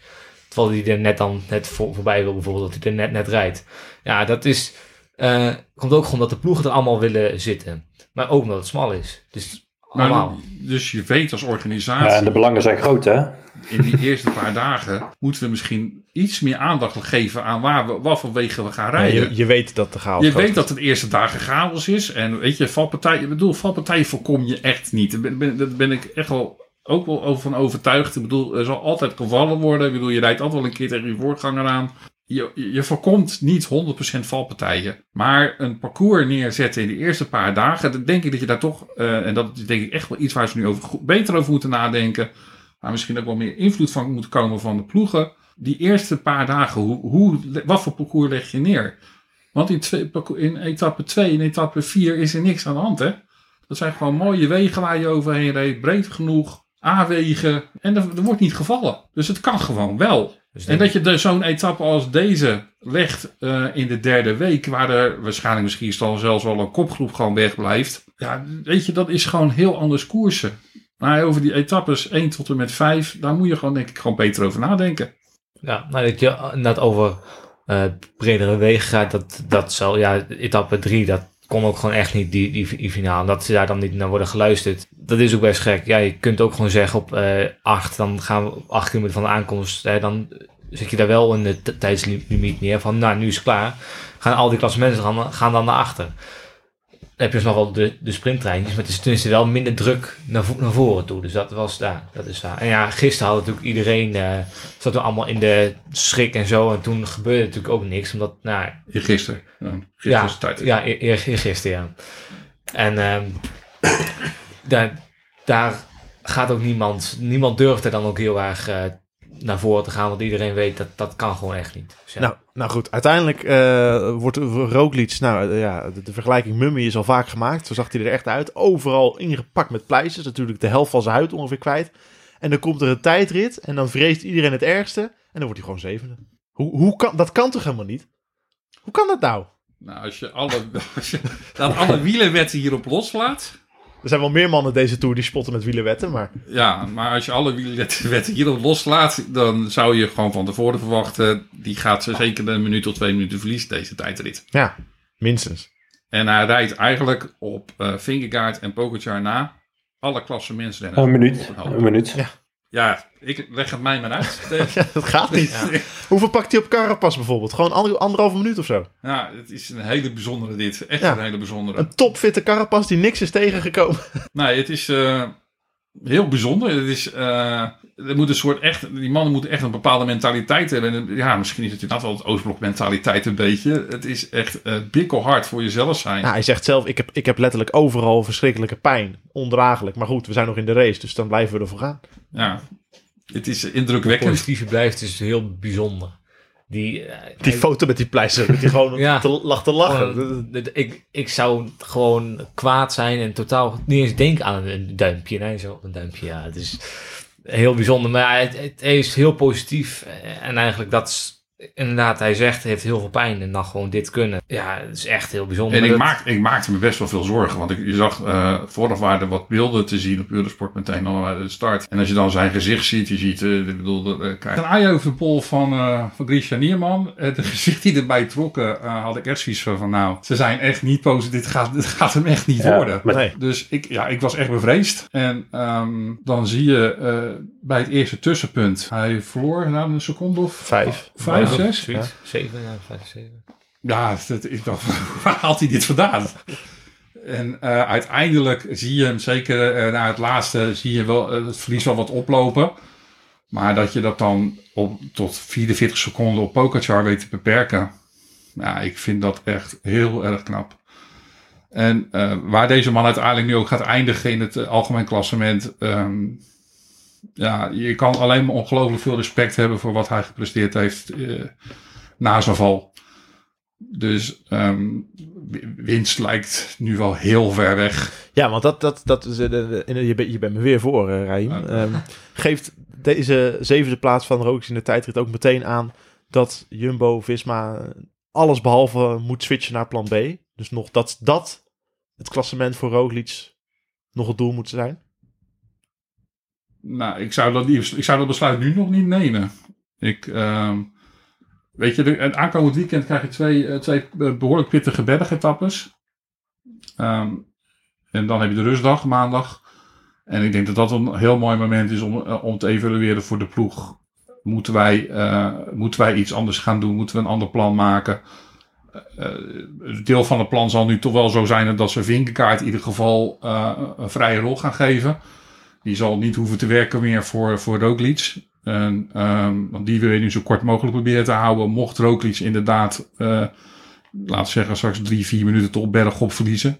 Terwijl hij er net dan net voor, voorbij wil, bijvoorbeeld, dat hij er net, net rijdt. Ja, dat is, eh, komt ook gewoon dat de ploegen er allemaal willen zitten. Maar ook omdat het smal is. Dus
Maar,
allemaal.
dus je weet als
Ja,
organisatie,
en de belangen zijn groot, hè?
in die eerste paar dagen moeten we misschien iets meer aandacht geven aan waar we, wat voor wegen we gaan
Ja,
rijden.
je, je weet dat de chaos
Je weet
is.
dat het de eerste dagen chaos is. En weet je, valpartijen, ik bedoel, valpartijen voorkom je echt niet. Daar ben, ben, daar ben ik echt wel ook wel over van overtuigd. Ik bedoel, er zal altijd gevallen worden. Ik bedoel, je rijdt altijd wel een keer tegen je voorganger aan. Je, je voorkomt niet 100% valpartijen. Maar een parcours neerzetten in de eerste paar dagen, dan denk ik dat je daar toch, eh, en dat is denk ik echt wel iets waar ze nu over, beter over moeten nadenken. Maar misschien ook wel meer invloed van moet komen van de ploegen. Die eerste paar dagen, hoe, wat voor parcours leg je neer? Want in, twee, in etappe 2 en etappe 4 is er niks aan de hand, hè? Dat zijn gewoon mooie wegen waar je overheen reed, breed genoeg, A-wegen. En er wordt niet gevallen. Dus het kan gewoon wel.
Dus
En dat je de- zo'n etappe als deze legt eh, in de derde week, waar er waarschijnlijk misschien dan zelfs wel een kopgroep gewoon wegblijft. Ja, weet je, dat is gewoon heel anders koersen. Maar over die etappes 1 tot en met 5, daar moet je gewoon denk ik gewoon beter over nadenken.
Ja, nou, dat je net over eh, bredere wegen gaat, dat, dat zal, ja, etappe 3, dat kon ook gewoon echt niet, die, die, finale. Dat ze daar dan niet naar worden geluisterd. Dat is ook best gek. Ja, je kunt ook gewoon zeggen op eh 8, dan gaan we op 8 kilometer van de aankomst, hè, dan zit je daar wel in de tijdslimiet neer van, nou, nu is het klaar. Gaan al die klassementen gaan, gaan dan naar achter. Dan heb je dus nog wel de, de sprinttreintjes, maar het is tenminste wel minder druk naar, vo- naar voren toe. Dus dat was daar, dat is waar. En ja, gisteren had natuurlijk iedereen, eh zat er allemaal in de schrik en zo. En toen gebeurde natuurlijk ook niks, omdat, nou,
Gisteren. Ja, gisteren
ja, ja, eer, eer- eergisteren, ja. En ehm, daar, daar gaat ook niemand, niemand durft er dan ook heel erg eh, naar voren te gaan, want iedereen weet dat dat kan gewoon echt niet. Dus ja.
Nou, nou goed, uiteindelijk eh, wordt Roglic, nou eh, ja, de, de vergelijking Mummy is al vaak gemaakt. Zo zag hij er echt uit. Overal ingepakt met pleisters. Natuurlijk de helft van zijn huid ongeveer kwijt. En dan komt er een tijdrit en dan vreest iedereen het ergste. En dan wordt hij gewoon zevende. Hoe, hoe kan, dat kan toch helemaal niet? Hoe kan dat nou?
Nou, als je alle, <laughs> als je dan alle wielerwetten hierop loslaat.
Er zijn wel meer mannen deze Tour die spotten met wielerwetten, maar...
Ja, maar als je alle wielerwetten hierop loslaat, dan zou je gewoon van tevoren verwachten. Die gaat ze zeker een minuut of twee minuten verliezen, deze tijdrit.
Ja, minstens.
En hij rijdt eigenlijk op eh Vingegaard en Pogacar na alle.
Een minuut.
Op een hoop.
Een minuut.
Ja.
Ja, ik leg het mij maar uit. <laughs>
Ja, dat gaat niet. Hoeveel pakt hij op Carapaz bijvoorbeeld? Gewoon ander, anderhalve minuut of zo.
Ja, het is een hele bijzondere dit. Echt
Ja.
een hele bijzondere.
Een topfitte Carapaz die niks is tegengekomen.
Nee, het is eh, heel bijzonder. Het is, eh, er moet een soort echt, die mannen moeten echt een bepaalde mentaliteit hebben. En, ja, misschien is het inderdaad wel het Oostblok mentaliteit een beetje. Het is echt uh, bikkelhard voor jezelf zijn.
Ja, hij zegt zelf, ik heb, ik heb letterlijk overal verschrikkelijke pijn. Ondraaglijk. Maar goed, we zijn nog in de race, dus dan blijven we ervoor gaan.
Ja, het is indrukwekkend.
positieve blijft is heel bijzonder. Die, eh,
Die
hij-
foto met die pleister, dat hij gewoon <laughs>
Ja.
te, lag te lachen.
gewoon, dat- ik, ik zou gewoon kwaad zijn en totaal niet eens denken aan een duimpje. Nee, zo een duimpje, ja. Het is heel bijzonder, maar het, het is heel positief. En eigenlijk dat is inderdaad, hij zegt, hij heeft heel veel pijn en dan gewoon dit kunnen. Ja, het is echt heel bijzonder.
En ik, maak, ik maakte me best wel veel zorgen. Want ik, je zag, eh vooraf waren er wat beelden te zien op Eurosport meteen al bij de start. En als je dan zijn gezicht ziet, je ziet, eh, ik bedoel, eh, kijk. Een eye over de pol van, eh van Grisha Nierman. Het <laughs> gezicht die erbij trokken, eh, had ik echt zoiets van, van, nou, ze zijn echt niet positief. Dit gaat, dit gaat hem echt niet
Ja,
worden.
Nee.
Dus ik, ja, ik was echt bevreesd. En ehm, dan zie je eh, bij het eerste tussenpunt, hij verloor na een seconde of
Vijf.
vijf,
Ja,
zes.
zoiets. Zeven, ja, vijf, zeven.
Ja, dat, ik dacht, <laughs> waar haalt hij dit vandaan? En eh, uiteindelijk zie je hem, zeker eh, na het laatste, zie je wel eh, het verlies wel wat oplopen. Maar dat je dat dan op, tot 44 seconden op Pogacar weet te beperken. Ja, ik vind dat echt heel erg knap. En eh, waar deze man uiteindelijk nu ook gaat eindigen in het algemeen klassement. ehm, ja, je kan alleen maar ongelooflijk veel respect hebben voor wat hij gepresteerd heeft eh, na zijn val. Dus ehm, wi- winst lijkt nu wel heel ver weg.
Ja, want dat, dat, dat is, eh, je, bent, je bent me weer voor.
Ja.
Ehm, geeft deze zevende plaats van Roglic in de tijdrit ook meteen aan dat Jumbo-Visma alles behalve moet switchen naar plan B. Dus nog dat dat het klassement voor Roglic nog het doel moet zijn.
Nou, ik zou dat, niet, ik zou dat besluit nu nog niet nemen. Ik, ehm, weet je, de, aankomend weekend krijg je twee, eh, twee eh, behoorlijk pittige bergetappes. Ehm en dan heb je de rustdag, maandag. En ik denk dat dat een heel mooi moment is om, eh, om te evalueren voor de ploeg. Moeten wij, moeten wij iets anders gaan doen? Moeten we een ander plan maken? Deel van het plan zal nu toch wel zo zijn dat ze Vinkenkaart in ieder geval een vrije rol gaan geven. Die zal niet hoeven te werken meer voor, voor Roglic. En, ehm, want die wil je nu zo kort mogelijk proberen te houden. Mocht Roglic inderdaad, eh laten zeggen, straks drie, vier minuten tot berg op verliezen.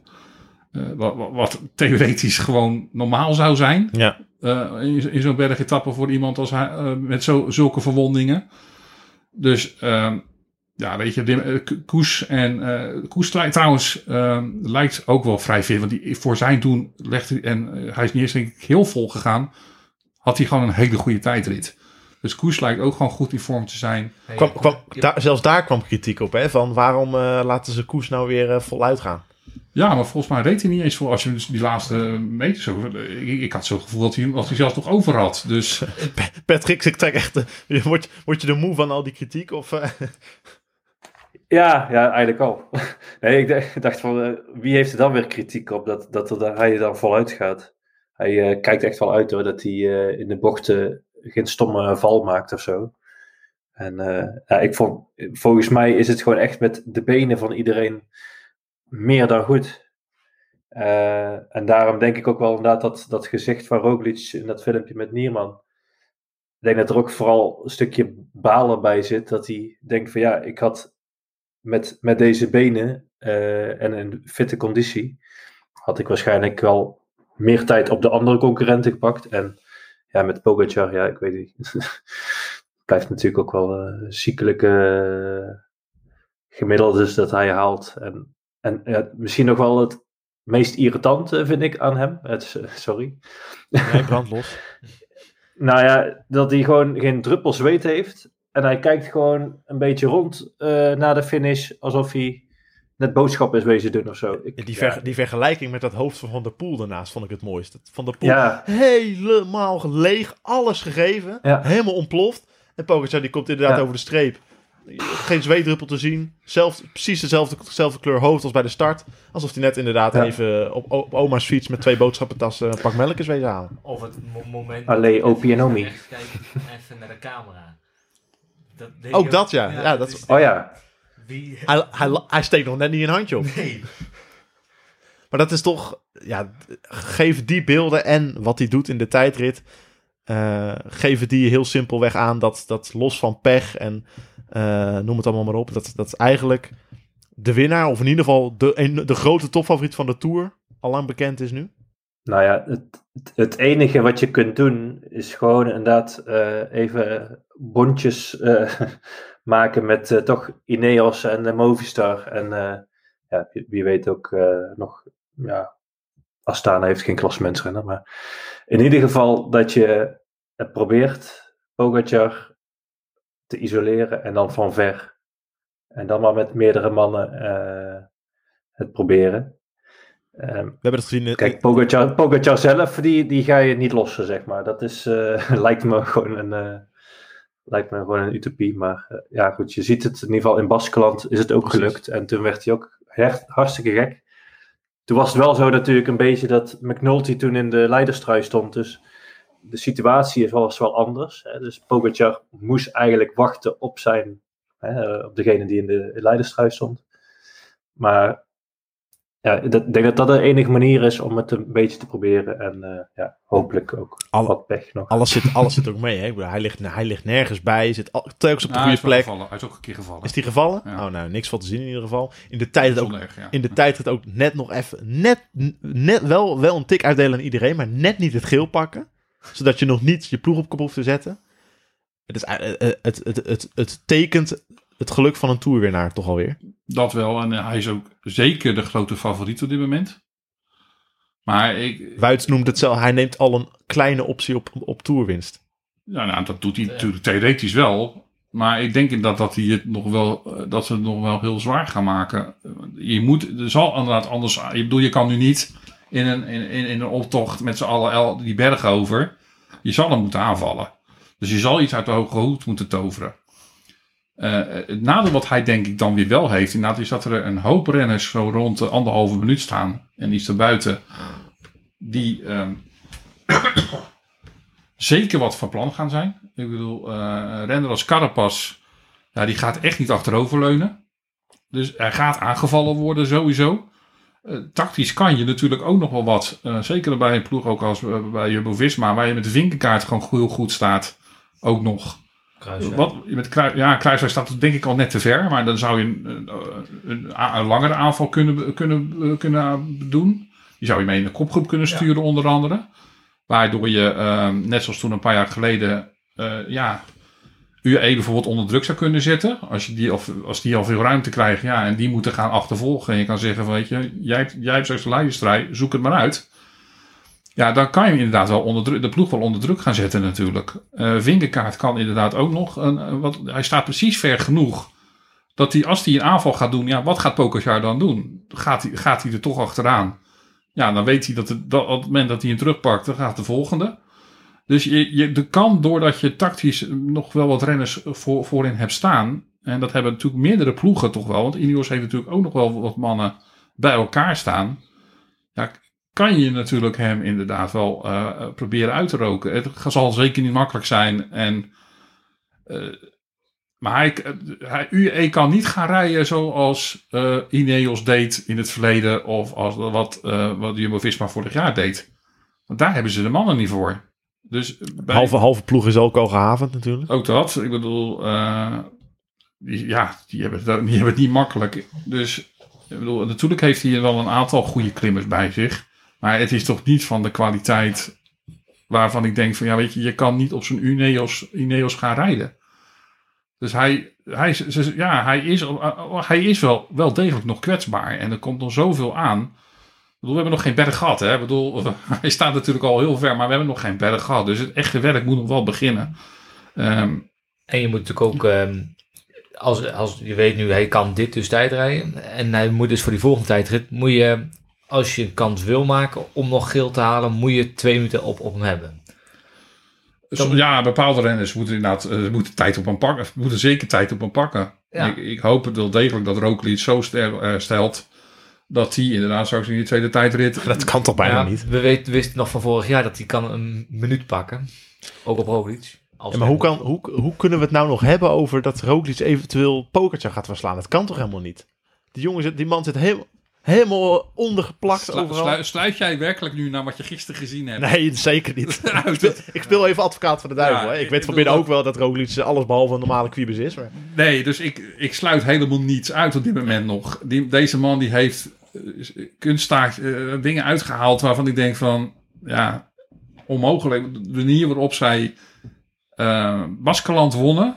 Eh, wat, wat, wat theoretisch gewoon normaal zou zijn.
Ja.
eh, in, in zo'n bergetappe voor iemand als hij, met zo, zulke verwondingen. Dus ehm, ja, weet je, de, eh, Koes en eh Koes trouwens ehm, lijkt ook wel vrij fit. Want die, voor zijn doen legt hij, en eh, hij is niet eens denk ik heel vol gegaan, had hij gewoon een hele goede tijdrit. Dus Koes lijkt ook gewoon goed in vorm te zijn.
Kwam, kwam, daar, zelfs daar kwam kritiek op, hè? Van waarom eh, laten ze koers nou weer voluit gaan?
Ja, maar volgens mij reed hij niet eens voor als je dus die laatste meters zo. Ik, ik had zo'n gevoel dat hij, dat hij zelfs nog over had. Dus <laughs>
Patrick, ik trek echt... <laughs> word, word je er moe van al die kritiek? Of, eh, <laughs>
Ja, ja, eigenlijk al. <laughs> Nee, ik dacht- van, eh, wie heeft er dan weer kritiek op dat, dat er, hij er dan voluit gaat? Hij eh, kijkt echt wel uit hoor, dat hij eh, in de bochten geen stomme val maakt of zo. En ja, ik volgens mij is het gewoon echt met de benen van iedereen meer dan goed. En daarom denk ik ook wel inderdaad dat, dat gezicht van Roglic in dat filmpje met Nierman. Ik denk dat er ook vooral een stukje balen bij zit. Dat hij denkt van ja, ik had met, met deze benen eh, en een fitte conditie, had ik waarschijnlijk wel meer tijd op de andere concurrenten gepakt. En ja, met Pogacar, ja, ik weet niet. <laughs> blijft natuurlijk ook wel eh ziekelijke eh, gemiddeldes dat hij haalt. En, en ja, misschien nog wel het meest irritante vind ik aan hem. Het, sorry.
nee, brand los. <laughs>
Nou ja, dat hij gewoon geen druppel zweet heeft. En hij kijkt gewoon een beetje rond eh naar de finish. Alsof hij net boodschappen is wezen doen of zo. Ik,
Die,
ja,
ver- die vergelijking met dat hoofd van Van der Poel daarnaast vond ik het mooiste. Van der Poel
ja,
helemaal leeg, alles gegeven,
Ja.
helemaal ontploft. En Pogacar die komt inderdaad
Ja.
over de streep. Geen zweetdruppel te zien. Zelf, precies dezelfde, dezelfde kleur hoofd als bij de start. Alsof hij net inderdaad
Ja.
even op, op oma's fiets met twee boodschappentassen een pak melk is wezen halen.
Of het mo- moment...
Allee, Opie en
hij
Omi.
naar rechts kijkt, even naar de camera. Dat deed
Ook dat, ja. Ja, dat-
is-
oh ja.
Wie...
Hij, hij, hij steekt nog net niet een handje op.
Nee. <laughs>
Maar dat is toch, ja, geef die beelden en wat hij doet in de tijdrit, eh, geven die heel simpelweg aan dat, dat los van pech en eh, noem het allemaal maar op, dat, dat eigenlijk de winnaar, of in ieder geval de, de grote topfavoriet van de Tour, al lang bekend is nu.
Nou ja, het, het- enige wat je kunt doen is gewoon inderdaad eh, even bondjes eh, <laughs> maken met eh, toch Ineos en de Movistar. En ja, wie, weet ook nog, ja, Astana heeft geen klassementsrenner. Maar in ieder geval dat je het probeert, Pogacar te isoleren en dan van ver. En dan maar met meerdere mannen het proberen. Ehm,
We hebben het gezien. in-
Kijk, Pogacar, Pogacar zelf, die, die ga je niet lossen, zeg maar. Dat is, eh, <laughs> lijkt me gewoon een, eh, lijkt me gewoon een utopie. Maar eh, ja, goed, je ziet het in ieder geval in Baskeland is het ook
Precies.
gelukt. En toen werd hij ook echt hartstikke gek. Toen was het wel zo natuurlijk een beetje dat McNulty toen in de leiderstrui stond. Dus de situatie was wel anders. Hè. Dus Pogacar moest eigenlijk wachten op zijn, hè, op degene die in de leiderstrui stond. Maar ja, dat- ik denk dat dat de enige manier is om het een beetje te proberen. En eh, ja, hopelijk ook
Alle-
wat pech nog.
alles, zit, alles zit ook mee. Hè? Bedoel, Hij, ligt, hij ligt nergens bij, zit al, telkens op de
Nou, hij,
goede plek.
gevallen. hij is ook een keer gevallen.
Is die gevallen?
Ja.
Oh, nou, niks van te zien in ieder geval. In de tijd ook
erg, ja.
in de tijdrit ook net nog even, net, net wel, wel een tik uitdelen aan iedereen, maar net niet het geel pakken. Zodat je nog niet je ploeg op kop hoeft te zetten. Het, is, eh, eh, het, het, het, het tekent het geluk van een toerwinnaar toch alweer.
Dat wel. En eh, hij is ook zeker de grote favoriet op dit moment. Maar ik,
Wuits noemt het zelf, hij neemt al een kleine optie op, op toerwinst.
ja, nou, dat doet hij natuurlijk theoretisch wel. Maar ik denk dat, dat, hij het nog wel, eh, dat ze het nog wel heel zwaar gaan maken. Je moet, er zal inderdaad anders. Je bedoel, je kan nu niet in een, in, in een optocht met z'n allen el- die berg over. Je zal hem moeten aanvallen. Dus je zal iets uit de hoge hoed moeten toveren. Eh, het nadeel wat hij denk ik dan weer wel heeft, inderdaad, is dat er een hoop renners zo rond de anderhalve minuut staan en iets erbuiten, die ehm, <coughs> zeker wat van plan gaan zijn. Ik bedoel, een renner als Carapaz, ja, die gaat echt niet achteroverleunen. Dus hij gaat aangevallen worden sowieso. Eh, tactisch kan je natuurlijk ook nog wel wat. zeker bij een ploeg ook als bij Jumbo-Visma, waar je met de vinkerkaart gewoon heel goed staat. ook nog. Wat, met Krui- ja, Kruiswijk staat het denk ik al net te ver. Maar dan zou je een, een, een, een langere aanval kunnen, kunnen, kunnen doen. Die zou je mee in de kopgroep kunnen sturen onder andere. Waardoor je, ehm, net zoals toen een paar jaar geleden, eh, ja, UE bijvoorbeeld onder druk zou kunnen zetten. Als, je die, of, als die al veel ruimte krijgen, ja, en die moeten gaan achtervolgen. En je kan zeggen van, weet je, jij, hebt- jij hebt straks de leiderstrijd, zoek het maar uit. Ja, dan kan je inderdaad wel onder de ploeg wel onder druk gaan zetten natuurlijk. Eh Vingerkaart kan inderdaad ook nog. Een, een- wat, hij staat precies ver genoeg. Dat hij, als hij een aanval gaat doen, ja, wat gaat Pokerjaar dan doen? Gaat hij, gaat hij er toch achteraan? Ja, dan weet hij dat, het, dat op het moment dat hij hem terugpakt, dan gaat de volgende. Dus je, je, de kan, doordat je tactisch nog wel wat renners voor, voorin hebt staan. En dat hebben natuurlijk meerdere ploegen toch wel. Want Ineos heeft natuurlijk ook nog wel wat mannen bij elkaar staan. Ja, kan je natuurlijk hem inderdaad wel eh, proberen uit te roken. Het zal zeker niet makkelijk zijn. En, eh, maar hij, hij, UE kan niet gaan rijden zoals eh, Ineos deed in het verleden. Of als, wat, eh wat Jumbo-Visma vorig jaar deed. Want daar hebben ze de mannen niet voor. Dus bij-
Halve, halve ploeg is ook al gehavend natuurlijk.
ook dat. Ik bedoel, eh, die, ja, die hebben, het, die hebben het niet makkelijk. Dus ik bedoel, natuurlijk heeft hij wel een aantal goede klimmers bij zich. Maar het is toch niet van de kwaliteit waarvan ik denk van ja, weet je, je kan niet op zo'n Ineos, Ineos gaan rijden. Dus hij, hij, ja, hij, is, hij is wel, wel degelijk nog kwetsbaar. En er komt nog zoveel aan. Ik bedoel, we hebben nog geen berg gehad. Hè? Ik bedoel, <laughs> hij staat natuurlijk al heel ver, maar we hebben nog geen berg gehad. Dus het echte werk moet nog wel beginnen. Ehm,
En je moet natuurlijk ook, ehm, als, als je weet nu, hij kan dit dus tijdrijden. En hij moet dus voor die volgende tijdrit, moet je, als je een kans wil maken om nog geel te halen, moet je twee minuten op, op hem hebben. Dan-
ja, bepaalde renners moeten inderdaad eh, moeten tijd op hem pakken. Moeten zeker tijd op hem pakken.
Ja.
Ik, ik hoop het wel degelijk dat Roglic zo ster- eh, stelt dat hij inderdaad straks in die tweede tijdrit... <laughs>
Dat kan toch bijna
Ja,
niet.
We weten, wisten nog van vorig jaar dat hij kan een minuut pakken. Ook op Roglic.
Ja, maar hoe, kan, hoe, hoe kunnen we het nou nog hebben over dat Roglic eventueel Pokertje gaat verslaan? Dat kan toch helemaal niet? Die, jongen zit, die man zit heel, helemaal ondergeplakt
Slu-
overal.
slu- sluit jij werkelijk nu naar wat je gisteren gezien hebt?
Nee, zeker niet. <laughs>
Het-
ik speel even advocaat van de duivel.
Ja,
hè. Ik, weet van binnen ook wel dat Roglic alles behalve een normale quibus is. Maar...
Nee, dus ik, ik sluit helemaal niets uit op dit moment nog. Die, deze man die heeft eh, dingen uitgehaald waarvan ik denk van, ja, onmogelijk. De manier waarop zij eh Baskeland wonnen.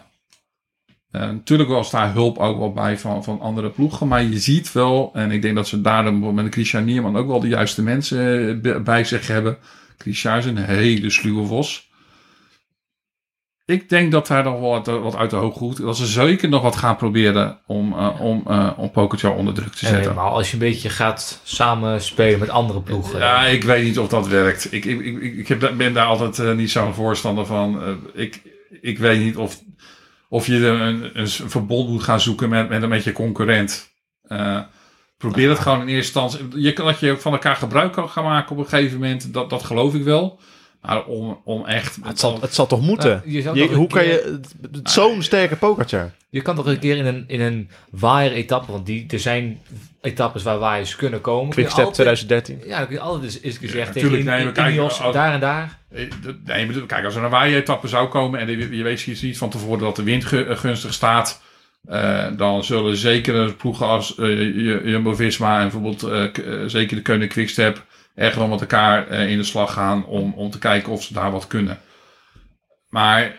Eh, natuurlijk was daar hulp ook wel bij van, van andere ploegen. Maar je ziet wel, en ik denk dat ze daar met Christian Nierman ook wel de juiste mensen eh, bij- zich hebben. Christian is een hele sluwe vos. Ik denk dat daar nog wat, wat uit de hoog goed. Dat ze zeker nog wat gaan proberen om, eh om, om Pokertje onder druk te
En
zetten.
helemaal als je een beetje gaat samenspelen met andere ploegen.
Ja, ik weet niet of dat werkt. Ik, ik, ik, ik heb, ben daar altijd niet zo'n voorstander van. Ik, ik weet niet of, of je een, een verbond moet gaan zoeken met, met, met je concurrent. Eh, probeer het gewoon in eerste instantie. Je dat je van elkaar gebruik kan gaan maken op een gegeven moment. Dat, dat geloof ik wel. Maar om, om echt.
Het zal, het zal toch moeten?
Je toch
hoe kan je... Zo'n sterke Pokertje.
Je kan toch een keer in een, in een waaier-etappe, want die, er zijn etappes waar waaiers kunnen komen.
Quickstep
altijd-
2013.
Ja, dan kun je altijd eens, gezegd
Ja,
tegen
nee,
in,
maar kijk,
Ineos,
als-
daar en daar.
Eh, Nee, maar kijk, als er een waaien-etappe zou komen en je, je weet niet van tevoren dat de wind gu- gunstig staat, eh, dan zullen zeker ploegen als eh, Jumbo-Visma en bijvoorbeeld eh, eh, zeker de Koning Quickstep echt wel met elkaar eh, in de slag gaan om, om te kijken of ze daar wat kunnen. Maar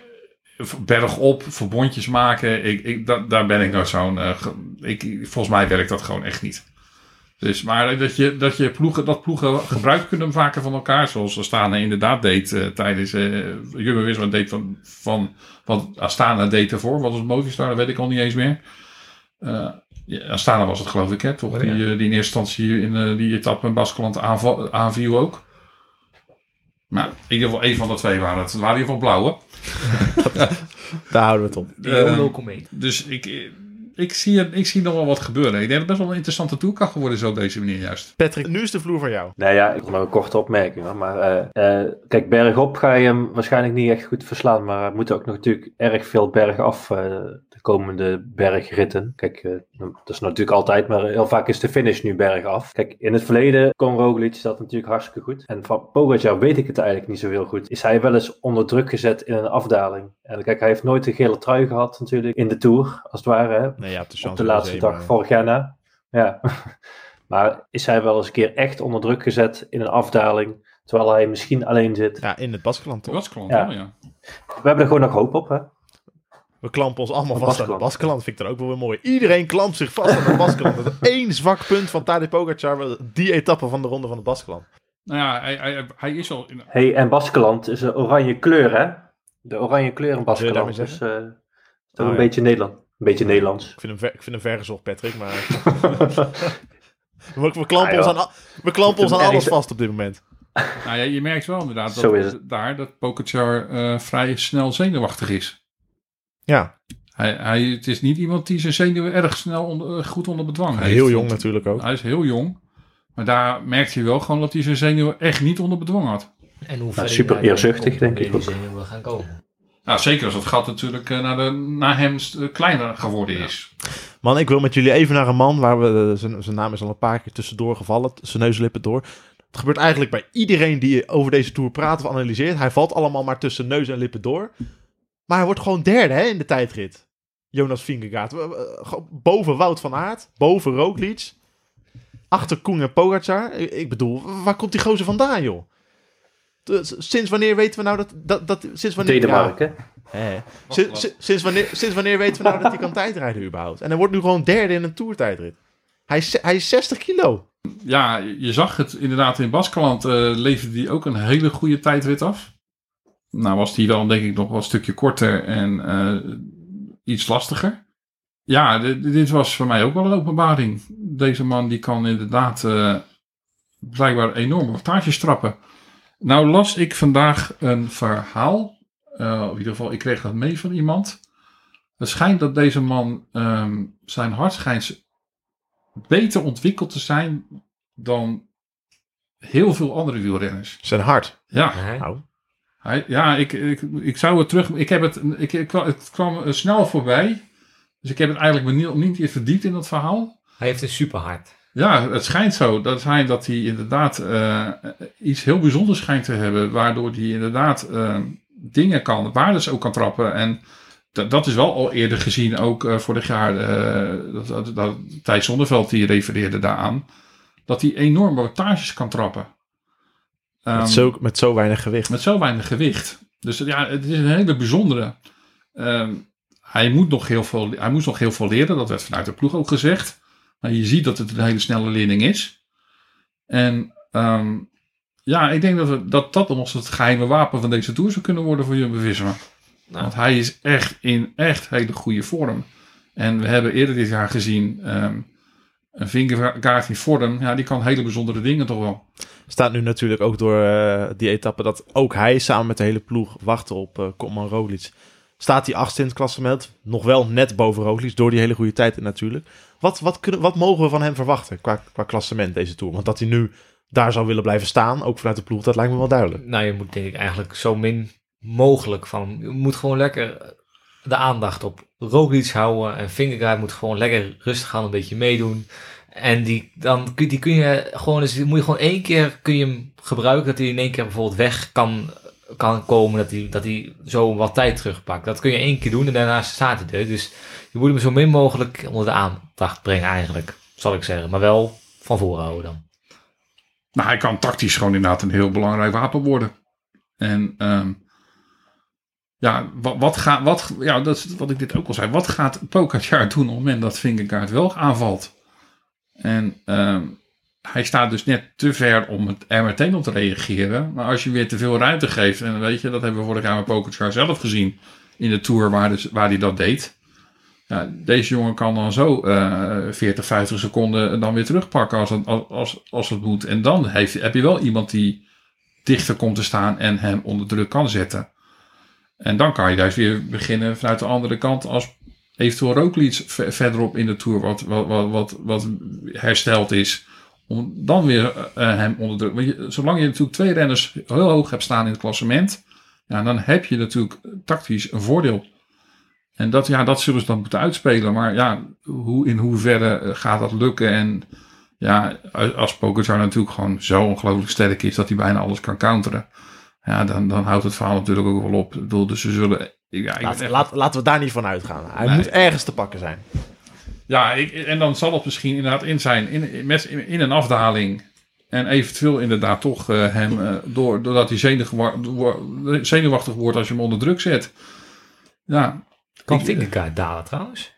bergop, verbondjes maken, ik, ik, da- daar ben ik nou zo'n... eh, ik, volgens mij werkt dat gewoon echt niet. Dus, maar dat je, dat je ploegen, dat ploegen gebruik kunnen maken van elkaar, zoals Astana inderdaad deed eh, tijdens uh, Jumbo-Visma deed van, van wat Astana deed ervoor. Wat was Movistar, dat weet ik al niet eens meer. Ja, Astana was het geloof ik, hè, toch?
Ja.
Die, eh, die in eerste instantie in eh, die etappe in Baskeland aanviel ook. Maar in ieder geval één van de twee waren het. Het waren in ieder geval blauwe.
Daar houden we het op.
Die
Eh,
locometer.
Dus ik, ik, zie, ik zie nog wel wat gebeuren. Ik denk dat het best wel een interessante tour kan geworden zo op deze manier juist.
Patrick, nu is de vloer van jou.
Nee, ja, ik nog een korte opmerking. hoor, Maar eh, eh, kijk, bergop ga je hem waarschijnlijk niet echt goed verslaan. Maar er moeten ook nog natuurlijk erg veel bergen af. De komende bergritten. Kijk, eh, dat is natuurlijk altijd, maar heel vaak is de finish nu bergaf. Kijk, in het verleden kon Roglic dat natuurlijk hartstikke goed. En van Pogacar weet ik het eigenlijk niet zo heel goed. Is hij wel eens onder druk gezet in een afdaling? En kijk, hij heeft nooit een gele trui gehad natuurlijk in de Tour, als het ware. Hè?
Nee, ja, op de,
op de laatste dag
maar-
vorig jaar na. Ja. <laughs> maar is hij wel eens een keer echt onder druk gezet in een afdaling, terwijl hij misschien alleen zit?
Ja, in het Baskeland toch?
Ja.
ja.
We hebben er gewoon nog hoop op, hè?
We klampen ons allemaal vast aan de
Baskeland.
Vind ik dan ook wel weer mooi. Iedereen klampt zich vast aan de Baskeland. Dat is <laughs> één zwak punt van Tadej Pogacar. Die etappe van de ronde van de Baskeland.
Nou ja, hij, hij, hij is al... In,
hey, en Baskeland is een oranje kleur, hè? De oranje kleur in Baskeland. Dus eh, is toch
Oh,
een
ja.
beetje Nederland. Een beetje Nederlands.
Ik vind hem, ver, ik vind hem vergezocht, Patrick. Maar <laughs> we, we klampen
Ah,
ons aan, we klampen ons aan alles vast op dit moment.
nou ja, je merkt wel inderdaad
Zo is
dat,
het.
daar dat Pogacar eh, vrij snel zenuwachtig is.
Ja,
Hij, hij, het is niet iemand die zijn zenuwen erg snel onder, eh, goed onder bedwang heeft.
heel jong natuurlijk ook.
Hij is heel jong. Maar daar merkt je wel gewoon dat hij zijn zenuwen echt niet onder bedwang had.
En hoe ver
super
hij
eerzuchtig,
op
denk ik ook.
zenuwen gaan komen.
Nou, zeker als het gat natuurlijk eh, naar, de, naar hem eh, kleiner geworden is.
Man, ik wil met jullie even naar een man waar we. zijn, zijn naam is al een paar keer tussendoor gevallen. Zijn neuslippen door. Het gebeurt eigenlijk bij iedereen die over deze tour praat of analyseert. Hij valt allemaal maar tussen neus en lippen door. Maar hij wordt gewoon derde hè, in de tijdrit. Jonas Vingegaard. Boven Wout van Aert. Boven Roglic. Achter Koen en Pogacar. Ik, bedoel, waar komt die gozer vandaan, joh? Sinds wanneer weten we nou dat... dat, dat sinds wanneer,
Denemarken.
Ja, hè. Sinds, wanneer, sinds wanneer weten we nou dat hij kan tijdrijden überhaupt? En hij wordt nu gewoon derde in een toertijdrit. Hij is, hij is 60 kilo.
Ja, je zag het inderdaad in Baskeland eh leverde hij ook een hele goede tijdrit af. Nou was die dan denk ik nog wel een stukje korter en eh, iets lastiger. Ja, dit, dit was voor mij ook wel een openbaring. Deze man die kan inderdaad eh, blijkbaar enorme wattages trappen. Nou las ik vandaag een verhaal. eh, in ieder geval, ik kreeg dat mee van iemand. Het schijnt dat deze man ehm, zijn hart schijnt beter ontwikkeld te zijn dan heel veel andere wielrenners.
Zijn hart.
Ja,
Hè?
Nou,
hij, ja ik, ik, ik zou het terug. Ik heb het, ik, ik, kwam- het kwam eh, snel voorbij. Dus ik heb het eigenlijk me niet, niet verdiept in dat verhaal.
Hij heeft een superhart.
Ja, het schijnt zo dat hij, dat hij inderdaad eh, iets heel bijzonders schijnt te hebben. Waardoor hij inderdaad eh, dingen kan, waardes ook kan trappen. En dat, dat is wel al eerder gezien, ook eh, vorig jaar. dat, dat, dat, Thijs Zonneveld die refereerde daaraan. Dat hij enorme wattages kan trappen. Ehm,
met, zo, met zo weinig gewicht.
met zo weinig gewicht. Dus ja, het is een hele bijzondere. Ehm, hij, moet nog heel veel, hij moest nog heel veel leren. Dat werd vanuit de ploeg ook gezegd. Maar je ziet dat het een hele snelle leerling is. En ehm, ja, ik denk dat, we, dat dat ons het geheime wapen van deze Tour zou kunnen worden voor Jumbo-Visma.
Nou,
Want hij is echt in echt hele goede vorm. En we hebben eerder dit jaar gezien... ehm, een vingerkaart in vorm, ja, die kan hele bijzondere dingen toch wel.
Staat nu natuurlijk ook door eh, die etappe dat ook hij samen met de hele ploeg wachtte op eh Koman Roglic. Staat hij achtste in het klassement. Nog wel net boven Roglic, door die hele goede tijd natuurlijk. Wat, wat, kunnen, wat mogen we van hem verwachten qua, qua klassement deze Tour? Want dat hij nu daar zou willen blijven staan, ook vanuit de ploeg, dat lijkt me wel duidelijk.
nou, je moet denk ik eigenlijk zo min mogelijk van hem. Je moet gewoon lekker de aandacht op Roglic houden. En Vingegaard moet gewoon lekker rustig gaan, een beetje meedoen. En die, dan, die kun je gewoon die moet je gewoon één keer kun je hem gebruiken. Dat hij in één keer bijvoorbeeld weg kan, kan komen. Dat hij, dat hij zo wat tijd terugpakt. Dat kun je één keer doen en daarna staat hij er. Dus je moet hem zo min mogelijk onder de aandacht brengen eigenlijk. Zal ik zeggen. Maar wel van voren houden dan.
Nou, hij kan tactisch gewoon inderdaad een heel belangrijk wapen worden. En ehm, ja, wat, gaat, wat, ja, dat is wat ik dit ook al zei. Wat gaat Pogacar doen op het moment dat Vingegaard wel aanvalt? En ehm, hij staat dus net te ver om het er meteen op te reageren. Maar als je weer te veel ruimte geeft, en weet je, dat hebben we vorig jaar met Pogacar zelf gezien in de Tour waar, dus, waar hij dat deed. Deze jongen kan dan zo eh 40, 50 seconden dan weer terugpakken als het, als, als, als het moet. En dan heeft, heb je wel iemand die dichter komt te staan en hem onder druk kan zetten. En dan kan je juist weer beginnen vanuit de andere kant als eventueel Roglic ver- verderop in de Tour wat, wat, wat, wat, wat hersteld is. Om dan weer eh, hem onder druk... Want je, zolang je natuurlijk twee renners heel hoog hebt staan in het klassement... Ja, dan heb je natuurlijk tactisch een voordeel. En dat, ja, dat zullen ze dan moeten uitspelen. Maar ja, hoe, in hoeverre eh, gaat dat lukken? En ja, als Pogacar natuurlijk gewoon zo ongelooflijk sterk is dat hij bijna alles kan counteren. Ja, dan, dan houdt het verhaal natuurlijk ook wel op. Ik bedoel, dus ze zullen... Ja, ik
Laat,
ben echt-
laat- laten we daar niet van uitgaan. Hij
Nee.
moet ergens te pakken zijn.
Ja, ik, en dan zal het misschien inderdaad in zijn, in, met- in een afdaling. En eventueel inderdaad toch eh, hem, eh, door, doordat hij zenuwachtig wordt als je hem onder druk zet. Ja,
Kan
Ik-
Vingegaard dalen trouwens?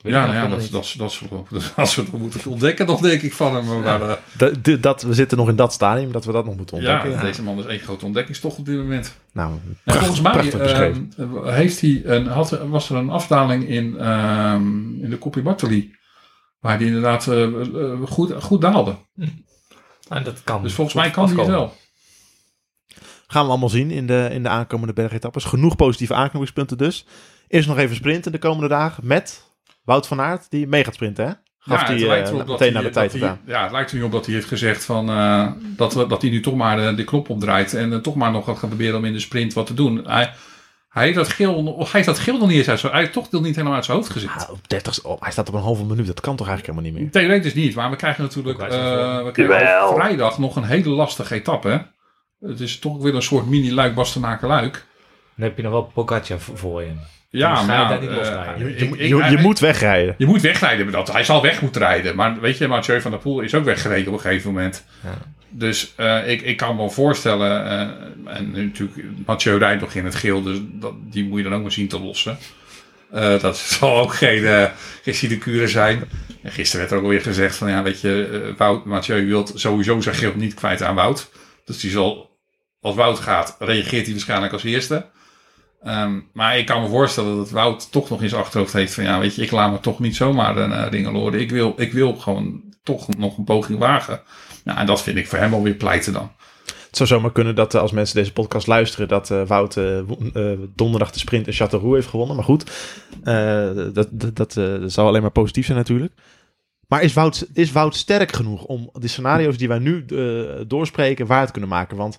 Weet
ja, nou ja dat,
niet.
dat, dat, zullen <laughs> we- dat moeten ontdekken nog, denk ik, van hem. Maar, eh,
De, de- dat, we zitten nog in dat stadium dat we dat nog moeten
ja,
ontdekken.
deze man is één grote ontdekkingstocht op dit moment.
Nou,
En
pracht-
volgens mij ehm, heeft hij een, had, was er een afdaling in, ehm, in de Coppi Bartoli. Waar hij inderdaad eh, eh, goed, goed daalde.
Nou, dat kan.
Dus volgens mij kan hij het wel.
Gaan we allemaal zien in de, in de aankomende bergetappes. Genoeg positieve aanknopingspunten dus. Eerst nog even sprinten de komende dagen met Wout van Aert, die mee gaat sprinten, hè? Gaf
Ja, lijkt
eh,
erop
meteen naar de
dat
tijd
hij-. Ja, het lijkt er nu op dat hij heeft gezegd van, eh, dat, we, dat hij nu toch maar de, de knop omdraait. En eh, toch maar nog gaat gaan proberen om in de sprint wat te doen. Hij, hij, heeft dat geel, nog- hij heeft dat geel nog niet eens uit zijn... Hij heeft toch nog niet helemaal uit zijn hoofd gezet.
Ah, op 30, oh, hij staat op een halve minuut. Dat kan toch eigenlijk helemaal niet meer?
Theoretisch niet, maar we krijgen natuurlijk eh, we krijgen vrijdag nog een hele lastige etappe. hè. Het is toch weer een soort mini-luik Bastenaken luik.
Dan heb je nog wel Pogacar voor- voor je.
Ja,
Dan ga
maar ja,
niet
eh,
losrijden.
Je,
ik-
moet-
ik-
je, je
hij-
moet wegrijden.
Je moet wegrijden met dat. Hij zal weg moeten rijden. Maar weet je, Mathieu van der Poel is ook weggereden op een gegeven moment.
Ja.
Dus eh, ik, ik kan me wel voorstellen. eh, en nu natuurlijk, Mathieu rijdt nog in het geel. Dus dat, die moet je dan ook maar zien te lossen. Eh, dat <laughs> zal ook geen, geen sinecure zijn. En gisteren werd er ook alweer gezegd van ja, weet je, Wout, Mathieu wil sowieso zijn geel niet kwijt aan Wout. Dus die zal, als Wout gaat, reageert hij waarschijnlijk als eerste. Ehm, maar ik kan me voorstellen dat Wout toch nog zijn achterhoofd heeft van ja, weet je, ik laat me toch niet zomaar een uh, ringeloren. Ik wil, ik wil gewoon toch nog een poging wagen. Nou, en dat vind ik voor hem alweer pleiten dan.
Het zou zomaar kunnen dat eh, als mensen deze podcast luisteren, dat eh, Wout eh, donderdag de sprint in Châteauroux heeft gewonnen. Maar goed, dat, dat, dat, zal alleen maar positief zijn natuurlijk. Maar is Wout, is Wout sterk genoeg om de scenario's die wij nu doorspreken waar te kunnen maken? Want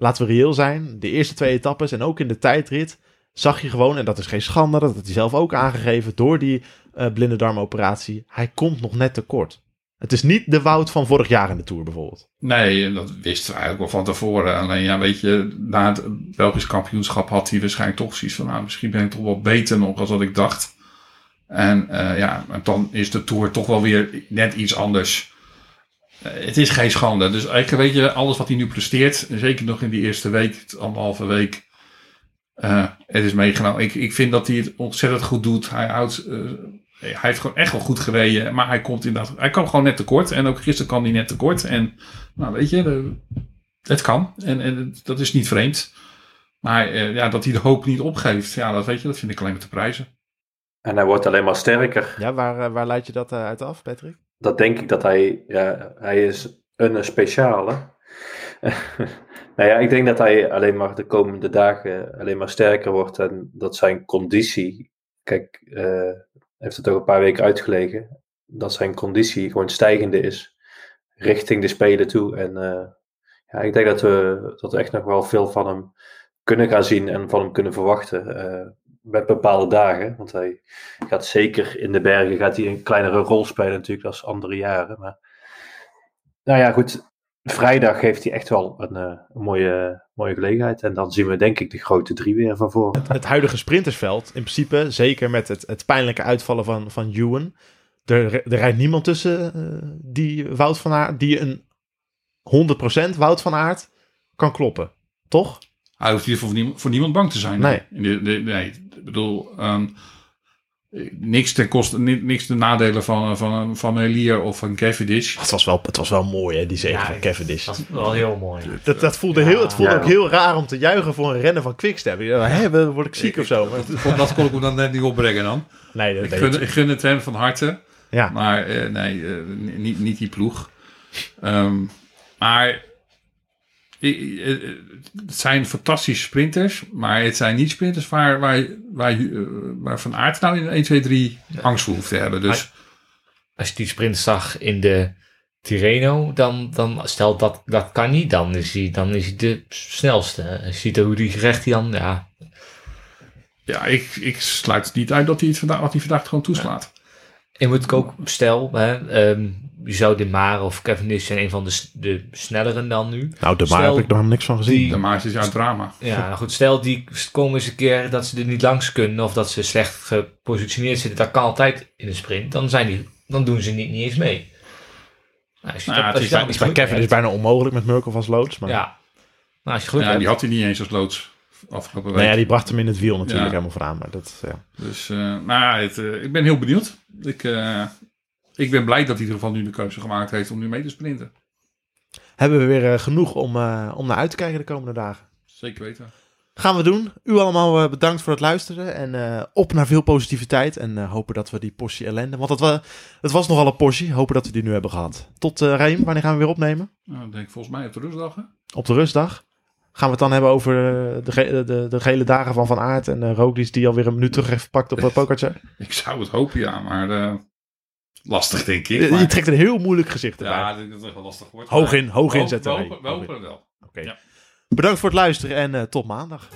laten we reëel zijn, de eerste twee etappes en ook in de tijdrit zag je gewoon, en dat is geen schande, dat had hij zelf ook aangegeven door die eh, blinde darmoperatie, hij komt nog net tekort. Het is niet de Wout van vorig jaar in de Tour bijvoorbeeld.
Nee, dat wisten we eigenlijk wel van tevoren. Alleen ja, weet je, na het Belgisch kampioenschap had hij waarschijnlijk toch zoiets van, nou, misschien ben ik toch wel beter nog als wat ik dacht. En uh, ja, dan is de Tour toch wel weer net iets anders. Uh, het is geen schande. Dus eigenlijk weet je, alles wat hij nu presteert, zeker nog in die eerste week, anderhalve week, uh, het is meegenomen. Ik, ik vind dat hij het ontzettend goed doet. Hij houdt, uh, hij heeft gewoon echt wel goed gereden, maar hij komt inderdaad, hij kan gewoon net tekort. En ook gisteren kwam hij net tekort. En nou weet je, de, het kan. En, en dat is niet vreemd. Maar uh, ja, dat hij de hoop niet opgeeft, ja, dat weet je, dat vind ik alleen maar te prijzen.
En hij wordt alleen maar sterker.
Ja, waar, eh, waar leid je dat uit af, Patrick?
Dat denk ik dat hij, ja, hij is een speciale. <laughs> nou ja, ik denk dat hij alleen maar de komende dagen alleen maar sterker wordt en dat zijn conditie, kijk, uh, heeft het ook een paar weken uitgelegen, dat zijn conditie gewoon stijgende is richting de Spelen toe. En uh, ja, ik denk dat we, dat we echt nog wel veel van hem kunnen gaan zien en van hem kunnen verwachten. Uh, met bepaalde dagen. Want hij gaat zeker in de bergen gaat hij een kleinere rol spelen natuurlijk als andere jaren. Maar nou ja, goed. Vrijdag heeft hij echt wel een, uh, een mooie, mooie gelegenheid. En dan zien we denk ik de grote drie weer van voren.
Het, huidige sprintersveld, in principe, zeker met het, het pijnlijke uitvallen van, van Ewan. Er, rijdt niemand tussen uh, die Wout van Aert, die een 100% Wout van Aert kan kloppen. Toch?
Hij hoeft hier voor, niemand, voor niemand bang te zijn.
Nee.
Nee, nee, nee. ik bedoel, um, niks ten koste, niks ten nadelen van, van, van Elier of van Cavendish.
Het was wel, het was wel mooi, hè, die zege ja, van Cavendish.
Dat was wel heel mooi.
Dat, dat voelde, heel, het voelde ja. ook heel raar om te juichen voor een rennen van Quickstep. Hé, word ik ziek
ik,
of zo?
Ik, dat kon ik hem dan net niet opbrengen dan.
Nee, dat
ik, gun, ik gun het hem van harte.
Ja.
Maar uh, nee, uh, niet, niet die ploeg. Um, maar het zijn fantastische sprinters, maar het zijn niet sprinters waar, waar, waar, waar Van Aert nou in 1, 2, 3 angst voor hoeft te hebben. Dus.
Als je die sprint zag in de Tirreno, dan, dan stel dat dat kan niet, dan is hij, dan is hij de snelste. Je ziet hoe die gerecht hij dan, ja.
Ja, ik, ik sluit niet uit dat hij het vandaag, dat hij vandaag gewoon toeslaat.
Moet ook, stel, hè, ehm, je zou de Mare of Cavendish zijn een van de, de snelleren dan nu.
Nou, de
Stel,
maar heb ik nog helemaal niks van gezien.
die-
De Maas is uit drama.
Ja, nou goed, stel die komen eens een keer dat ze er niet langs kunnen of dat ze slecht gepositioneerd zitten. Dat kan altijd in de sprint. Dan, zijn die, dan doen ze niet, niet eens mee. Nou, als je
Nou,
dat-
het
als
is
je
is bij Kevin is bijna onmogelijk met Murkoff als loods. Maar...
Ja. Nou, als je geluk
Ja,
hebt.
die had hij niet eens als loods afgelopen week.
Nou ja, die bracht hem in het wiel natuurlijk
Ja.
helemaal vooraan. Maar dat, ja.
Dus, eh, nou ja, het, eh, ik ben heel benieuwd. Ik, eh, ik ben blij dat hij in ieder geval nu de keuze gemaakt heeft om nu mee te sprinten.
Hebben we weer genoeg om, om naar uit te kijken de komende dagen.
Zeker weten.
Gaan we doen. U allemaal bedankt voor het luisteren. En op naar veel positiviteit. En hopen dat we die portie ellende... Want het, wa het was nogal een portie. Hopen dat we die nu hebben gehad. Tot uh, Reem, wanneer gaan we weer opnemen?
Nou, ik denk volgens mij op de rustdag. Hè?
Op de rustdag. Gaan we het dan hebben over eh, de, ge- de, de gele dagen van Van Aert en uh, Roglic die alweer een minuut terug heeft gepakt op <laughs> het pokertje?
Ik zou het hopen, ja, maar uh, lastig denk ik.
Je,
maar...
je trekt een heel moeilijk gezicht erbij.
Ja, dat het wel lastig wordt.
Hoog in, hoog inzetten.
we hopen, we hopen het wel.
Oké.
Ja.
Bedankt voor het luisteren en uh, tot maandag.